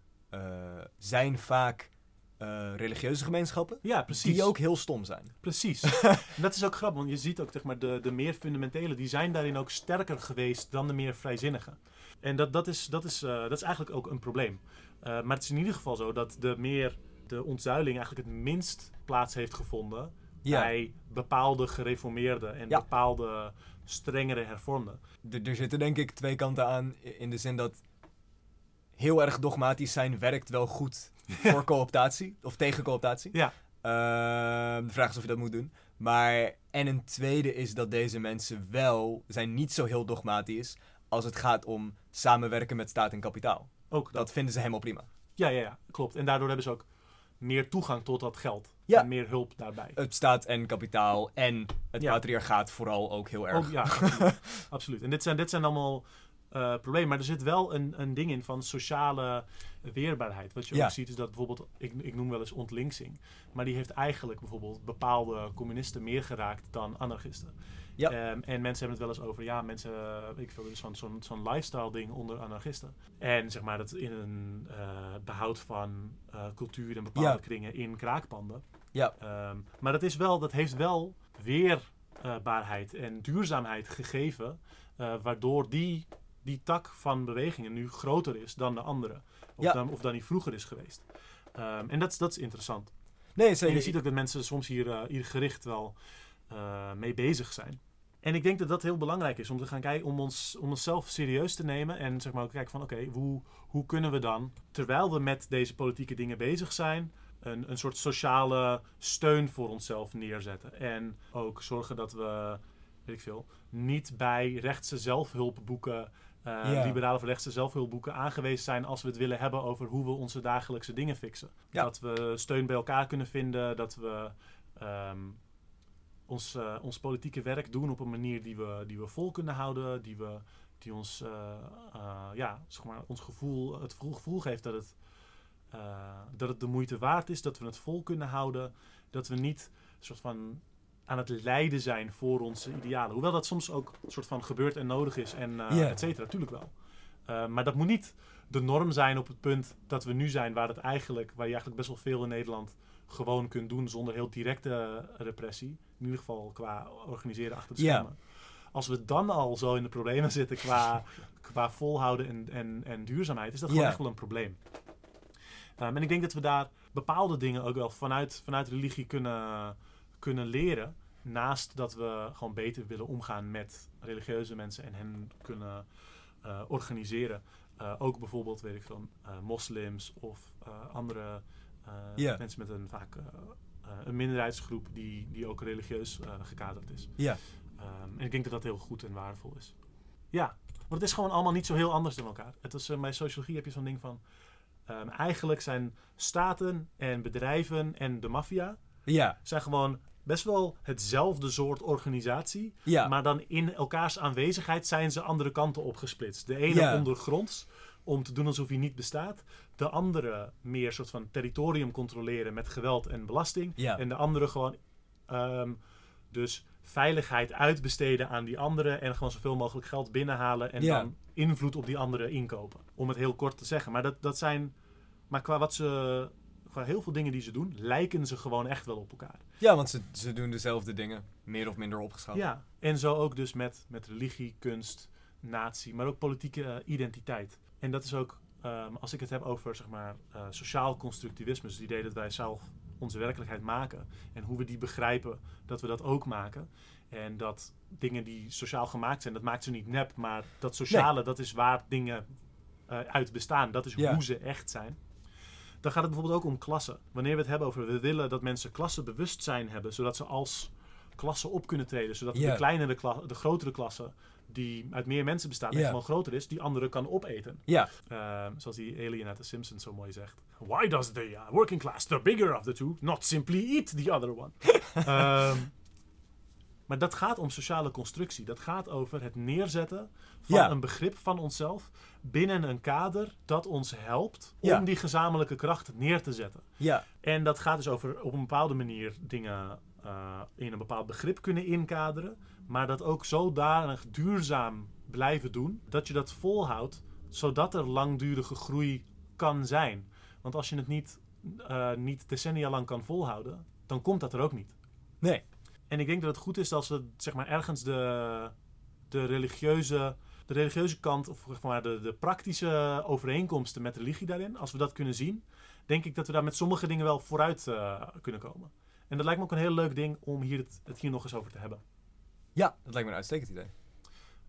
zijn vaak eh, religieuze gemeenschappen. Ja, precies. Die ook heel stom zijn. Precies. Dat is ook grappig, want je ziet ook zeg maar, de, de meer fundamentele, die zijn daarin ook sterker geweest dan de meer vrijzinnigen. En dat, dat, is, dat, is, eh, dat is eigenlijk ook een probleem. Eh, maar het is in ieder geval zo dat de meer de ontzuiling eigenlijk het minst plaats heeft gevonden Ja. bij bepaalde gereformeerden en Ja. bepaalde strengere hervormden. Er, er zitten denk ik twee kanten aan. In de zin dat heel erg dogmatisch zijn werkt wel goed voor cooptatie. Of tegen cooptatie. Ja. Ehm, de vraag is of je dat moet doen. Maar, en een tweede is dat deze mensen wel zijn niet zo heel dogmatisch als het gaat om samenwerken met staat en kapitaal. Ook dat. Dat vinden ze helemaal prima. Ja, ja, ja, klopt. En daardoor hebben ze ook meer toegang tot dat geld. Ja. En meer hulp daarbij. Het staat en kapitaal en het Ja. patriarchaat vooral ook heel erg. Ook, ja, absoluut. absoluut. En dit zijn, dit zijn allemaal eh, problemen. Maar er zit wel een, een ding in van sociale weerbaarheid. Wat je Ja. ook ziet is dat bijvoorbeeld, ik, ik noem wel eens ontlinksing. Maar die heeft eigenlijk bijvoorbeeld bepaalde communisten meer geraakt dan anarchisten. Ja. Ehm, en mensen hebben het wel eens over, ja, mensen, eh, ik er is zo'n zo'n lifestyle ding onder anarchisten. En zeg maar dat in een eh, behoud van cultuur en bepaalde Ja. kringen in kraakpanden. Ja. Ehm, maar dat, is wel, dat heeft wel weerbaarheid en duurzaamheid gegeven, waardoor die, die tak van bewegingen nu groter is dan de andere. Of, Ja. dan, of dan die vroeger is geweest. Ehm, en dat, is- dat is interessant. Nee, En je ziet ook dat mensen soms hier, eh, hier gericht wel eh, mee bezig zijn. En ik denk dat dat heel belangrijk is om te gaan kijken, om, ons, om onszelf serieus te nemen. En zeg maar ook kijken van oké, hoe, hoe kunnen we dan, terwijl we met deze politieke dingen bezig zijn, een, een soort sociale steun voor onszelf neerzetten. En ook zorgen dat we, weet ik veel, niet bij rechtse zelfhulpboeken, Ja. liberale of rechtse zelfhulpboeken aangewezen zijn als we het willen hebben over hoe we onze dagelijkse dingen fixen. Ja. Dat we steun bij elkaar kunnen vinden, dat we ehm, ons, eh, ons politieke werk doen op een manier die we, die we vol kunnen houden, die, we, die ons, eh, eh, ja, zeg maar, ons gevoel, het gevoel, geeft dat het, dat het de moeite waard is, dat we het vol kunnen houden, dat we niet een soort van aan het lijden zijn voor onze idealen. Hoewel dat soms ook een soort van gebeurt en nodig is en eh Ja. et cetera, natuurlijk wel. Eh, maar dat moet niet de norm zijn op het punt dat we nu zijn, waar het eigenlijk, waar je eigenlijk best wel veel in Nederland gewoon kunt doen zonder heel directe repressie. In ieder geval qua organiseren achter de schermen. Als we dan al zo in de problemen zitten qua, qua volhouden en, en, en duurzaamheid, is dat gewoon echt wel een probleem. Ehm, en ik denk dat we daar bepaalde dingen ook wel vanuit, vanuit religie kunnen, kunnen leren. Naast dat we gewoon beter willen omgaan met religieuze mensen en hen kunnen eh, organiseren. Eh, ook bijvoorbeeld, weet ik veel, eh, moslims of andere mensen met een vaak een minderheidsgroep die, die ook religieus gekaderd is. Ja. Ehm, en ik denk dat dat heel goed en waardevol is. Ja, want het is gewoon allemaal niet zo heel anders dan elkaar. Het is, bij sociologie heb je zo'n ding van... ehm, eigenlijk zijn staten en bedrijven en de maffia... Ja. zijn gewoon best wel hetzelfde soort organisatie. Ja. Maar dan in elkaars aanwezigheid zijn ze andere kanten opgesplitst. De ene Ja. ondergronds, om te doen alsof hij niet bestaat. De andere meer soort van territorium controleren met geweld en belasting. Ja. En de andere gewoon ehm, dus veiligheid uitbesteden aan die andere. En gewoon zoveel mogelijk geld binnenhalen. En Ja. dan invloed op die andere inkopen. Om het heel kort te zeggen. Maar dat, dat zijn... Maar qua wat ze... Qua heel veel dingen die ze doen, lijken ze gewoon echt wel op elkaar. Ja, want ze, ze doen dezelfde dingen, meer of minder opgeschaald. Ja, en zo ook dus met, met religie, kunst, natie, maar ook politieke eh, identiteit. En dat is ook, ehm, als ik het heb over zeg maar, eh, sociaal constructivisme, dus het idee dat wij zelf onze werkelijkheid maken en hoe we die begrijpen, dat we dat ook maken. En dat dingen die sociaal gemaakt zijn, dat maakt ze niet nep, maar dat sociale, dat is waar dingen eh, uit bestaan. Dat is Ja. hoe ze echt zijn. Dan gaat het bijvoorbeeld ook om klassen. Wanneer we het hebben over, we willen dat mensen klassenbewustzijn hebben, zodat ze als klasse op kunnen treden. Zodat de kleinere kla- de grotere klasse, die uit meer mensen bestaat en gewoon groter is, die andere kan opeten. Ja. Ehm, zoals die alien uit The Simpsons zo mooi zegt. Why does the uh, working class, the bigger of the two, not simply eat the other one? Ehm, maar dat gaat om sociale constructie. Dat gaat over het neerzetten van Ja. een begrip van onszelf binnen een kader dat ons helpt om Ja. die gezamenlijke kracht neer te zetten. Ja. En dat gaat dus over op een bepaalde manier dingen eh, in een bepaald begrip kunnen inkaderen. Maar dat ook zodanig duurzaam blijven doen dat je dat volhoudt, zodat er langdurige groei kan zijn. Want als je het niet, eh, niet decennia lang kan volhouden, dan komt dat er ook niet. Nee. En ik denk dat het goed is als we zeg maar, ergens de, de, religieuze, de religieuze kant, of zeg maar, de, de praktische overeenkomsten met religie daarin, als we dat kunnen zien, denk ik dat we daar met sommige dingen wel vooruit eh, kunnen komen. En dat lijkt me ook een heel leuk ding om hier het, het hier nog eens over te hebben. Ja, dat lijkt me een uitstekend idee.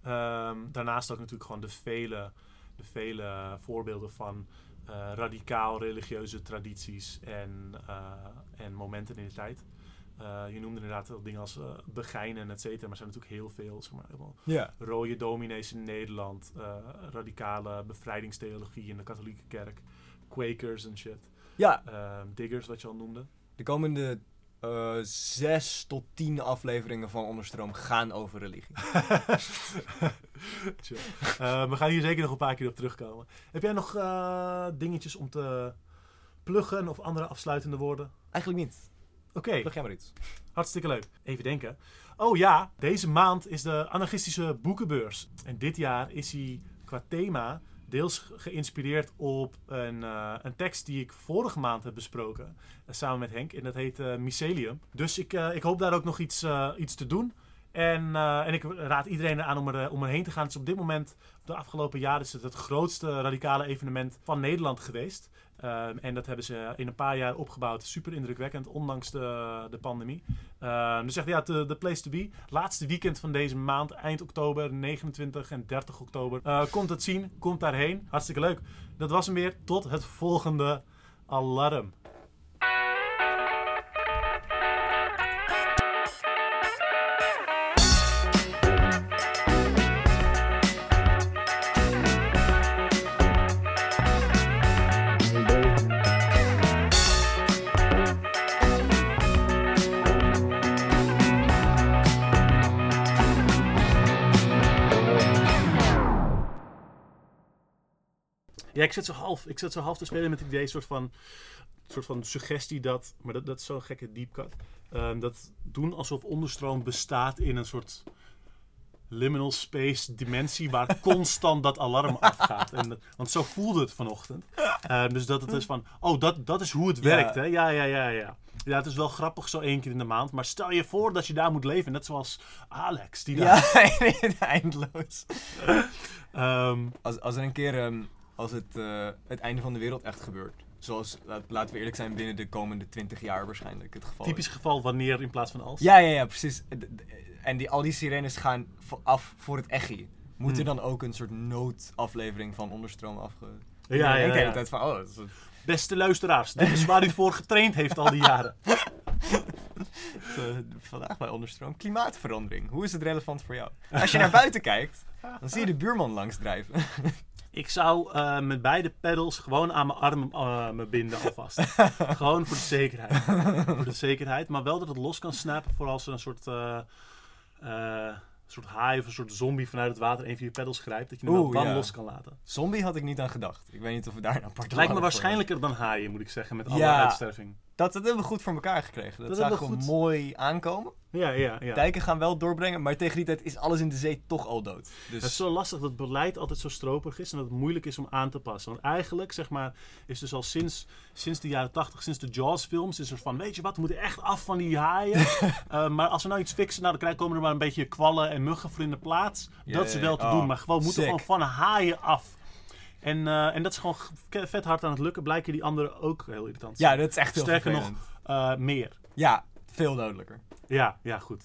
Ehm, daarnaast ook natuurlijk gewoon de vele, de vele voorbeelden van eh, radicaal religieuze tradities en, eh, en momenten in de tijd. Eh, je noemde inderdaad dingen als eh begijnen, et cetera, maar er zijn natuurlijk heel veel, zeg maar, helemaal Ja. rode dominees in Nederland, eh, radicale bevrijdingstheologie in de katholieke kerk, Quakers en shit, Ja, Ehm, diggers, wat je al noemde. de komende zes tot tien afleveringen van Onderstroom gaan over religie. Chill. Eh, we gaan hier zeker nog een paar keer op terugkomen. Heb jij nog dingetjes om te pluggen of andere afsluitende woorden? Eigenlijk niet. Oké, Plug jij maar iets. hartstikke leuk. Even denken. Oh ja, deze maand is de anarchistische boekenbeurs. En dit jaar is hij qua thema deels geïnspireerd op een, eh, een tekst die ik vorige maand heb besproken. eh, samen met Henk. En dat heet eh, Mycelium. Dus ik, ik hoop daar ook nog iets, iets te doen. En, eh, en ik raad iedereen aan om, er, eh, om erheen te gaan. Het is op dit moment, de afgelopen jaren, is het het grootste radicale evenement van Nederland geweest. Ehm, en dat hebben ze in een paar jaar opgebouwd. Super indrukwekkend, ondanks de, de pandemie. Ehm, dus echt, ja, de, place to be. Laatste weekend van deze maand, eind oktober, 29 en 30 oktober. Eh, komt het zien, komt daarheen. Hartstikke leuk. Dat was hem weer. Tot het volgende alarm. Ik zit zo half, ik zit zo half te spelen met het idee, soort van, soort van suggestie dat, maar dat, dat is zo'n gekke deep cut. Ehm, dat doen alsof onderstroom bestaat in een soort liminal space dimensie waar constant dat alarm afgaat. En, want zo voelde het vanochtend. Ehm, dus dat het is van, oh, dat, dat is hoe het Ja. werkt, hè? Ja, ja, ja, ja. Ja, het is wel grappig zo één keer in de maand, maar stel je voor dat je daar moet leven. Net zoals Alex, die daar... Ja, eindeloos. Ehm, Als, als er een keer, als het, eh, het einde van de wereld echt gebeurt. Zoals, laten we eerlijk zijn, binnen de komende 20 jaar waarschijnlijk het geval typisch is. geval wanneer in plaats van als. Ja, ja, ja, precies. En die, al die sirenes gaan af voor het echi. Moet er Hmm. dan ook een soort noodaflevering van Onderstroom afge... Ja, Ik ja, denk de hele ja. tijd van, oh, is Beste luisteraars, dit is waar u voor getraind heeft al die jaren. vandaag bij Onderstroom. Klimaatverandering. Hoe is het relevant voor jou? Als je naar buiten kijkt, dan zie je de buurman langs drijven. Ik zou eh, met beide pedals gewoon aan mijn arm eh, me binden alvast. gewoon voor de zekerheid. voor de zekerheid. Maar wel dat het los kan snappen voor als er een soort, eh, soort haai of een soort zombie vanuit het water een van je pedals grijpt. Dat je hem dan ja. los kan laten. Zombie had ik niet aan gedacht. Ik weet niet of we daar een apart lijkt me waarschijnlijker dan haaien, moet ik zeggen, met alle Ja. uitsterving. Dat, dat hebben we goed voor elkaar gekregen. Dat, Dat zagen we we goed- mooi aankomen. Ja, ja, ja. Dijken gaan wel doorbrengen, maar tegen die tijd is alles in de zee toch al dood. Dus Het is zo lastig dat het beleid altijd zo stroperig is en dat het moeilijk is om aan te passen. Want eigenlijk, zeg maar, is dus al sinds, sinds de jaren 80, sinds de Jaws-films, is er van: weet je wat, we moeten echt af van die haaien. Eh, maar als we nou iets fixen, nou, dan krijgen- komen er maar een beetje kwallen en muggen voor in de plaats. Dat is wel te doen, maar gewoon we moeten sick. gewoon van haaien af. En, eh, en dat is gewoon vet hard aan het lukken. Blijken die anderen ook heel irritant ja, dat is echt heel Sterker nog. Eh, meer. Ja, veel dodelijker. Ja, ja, goed.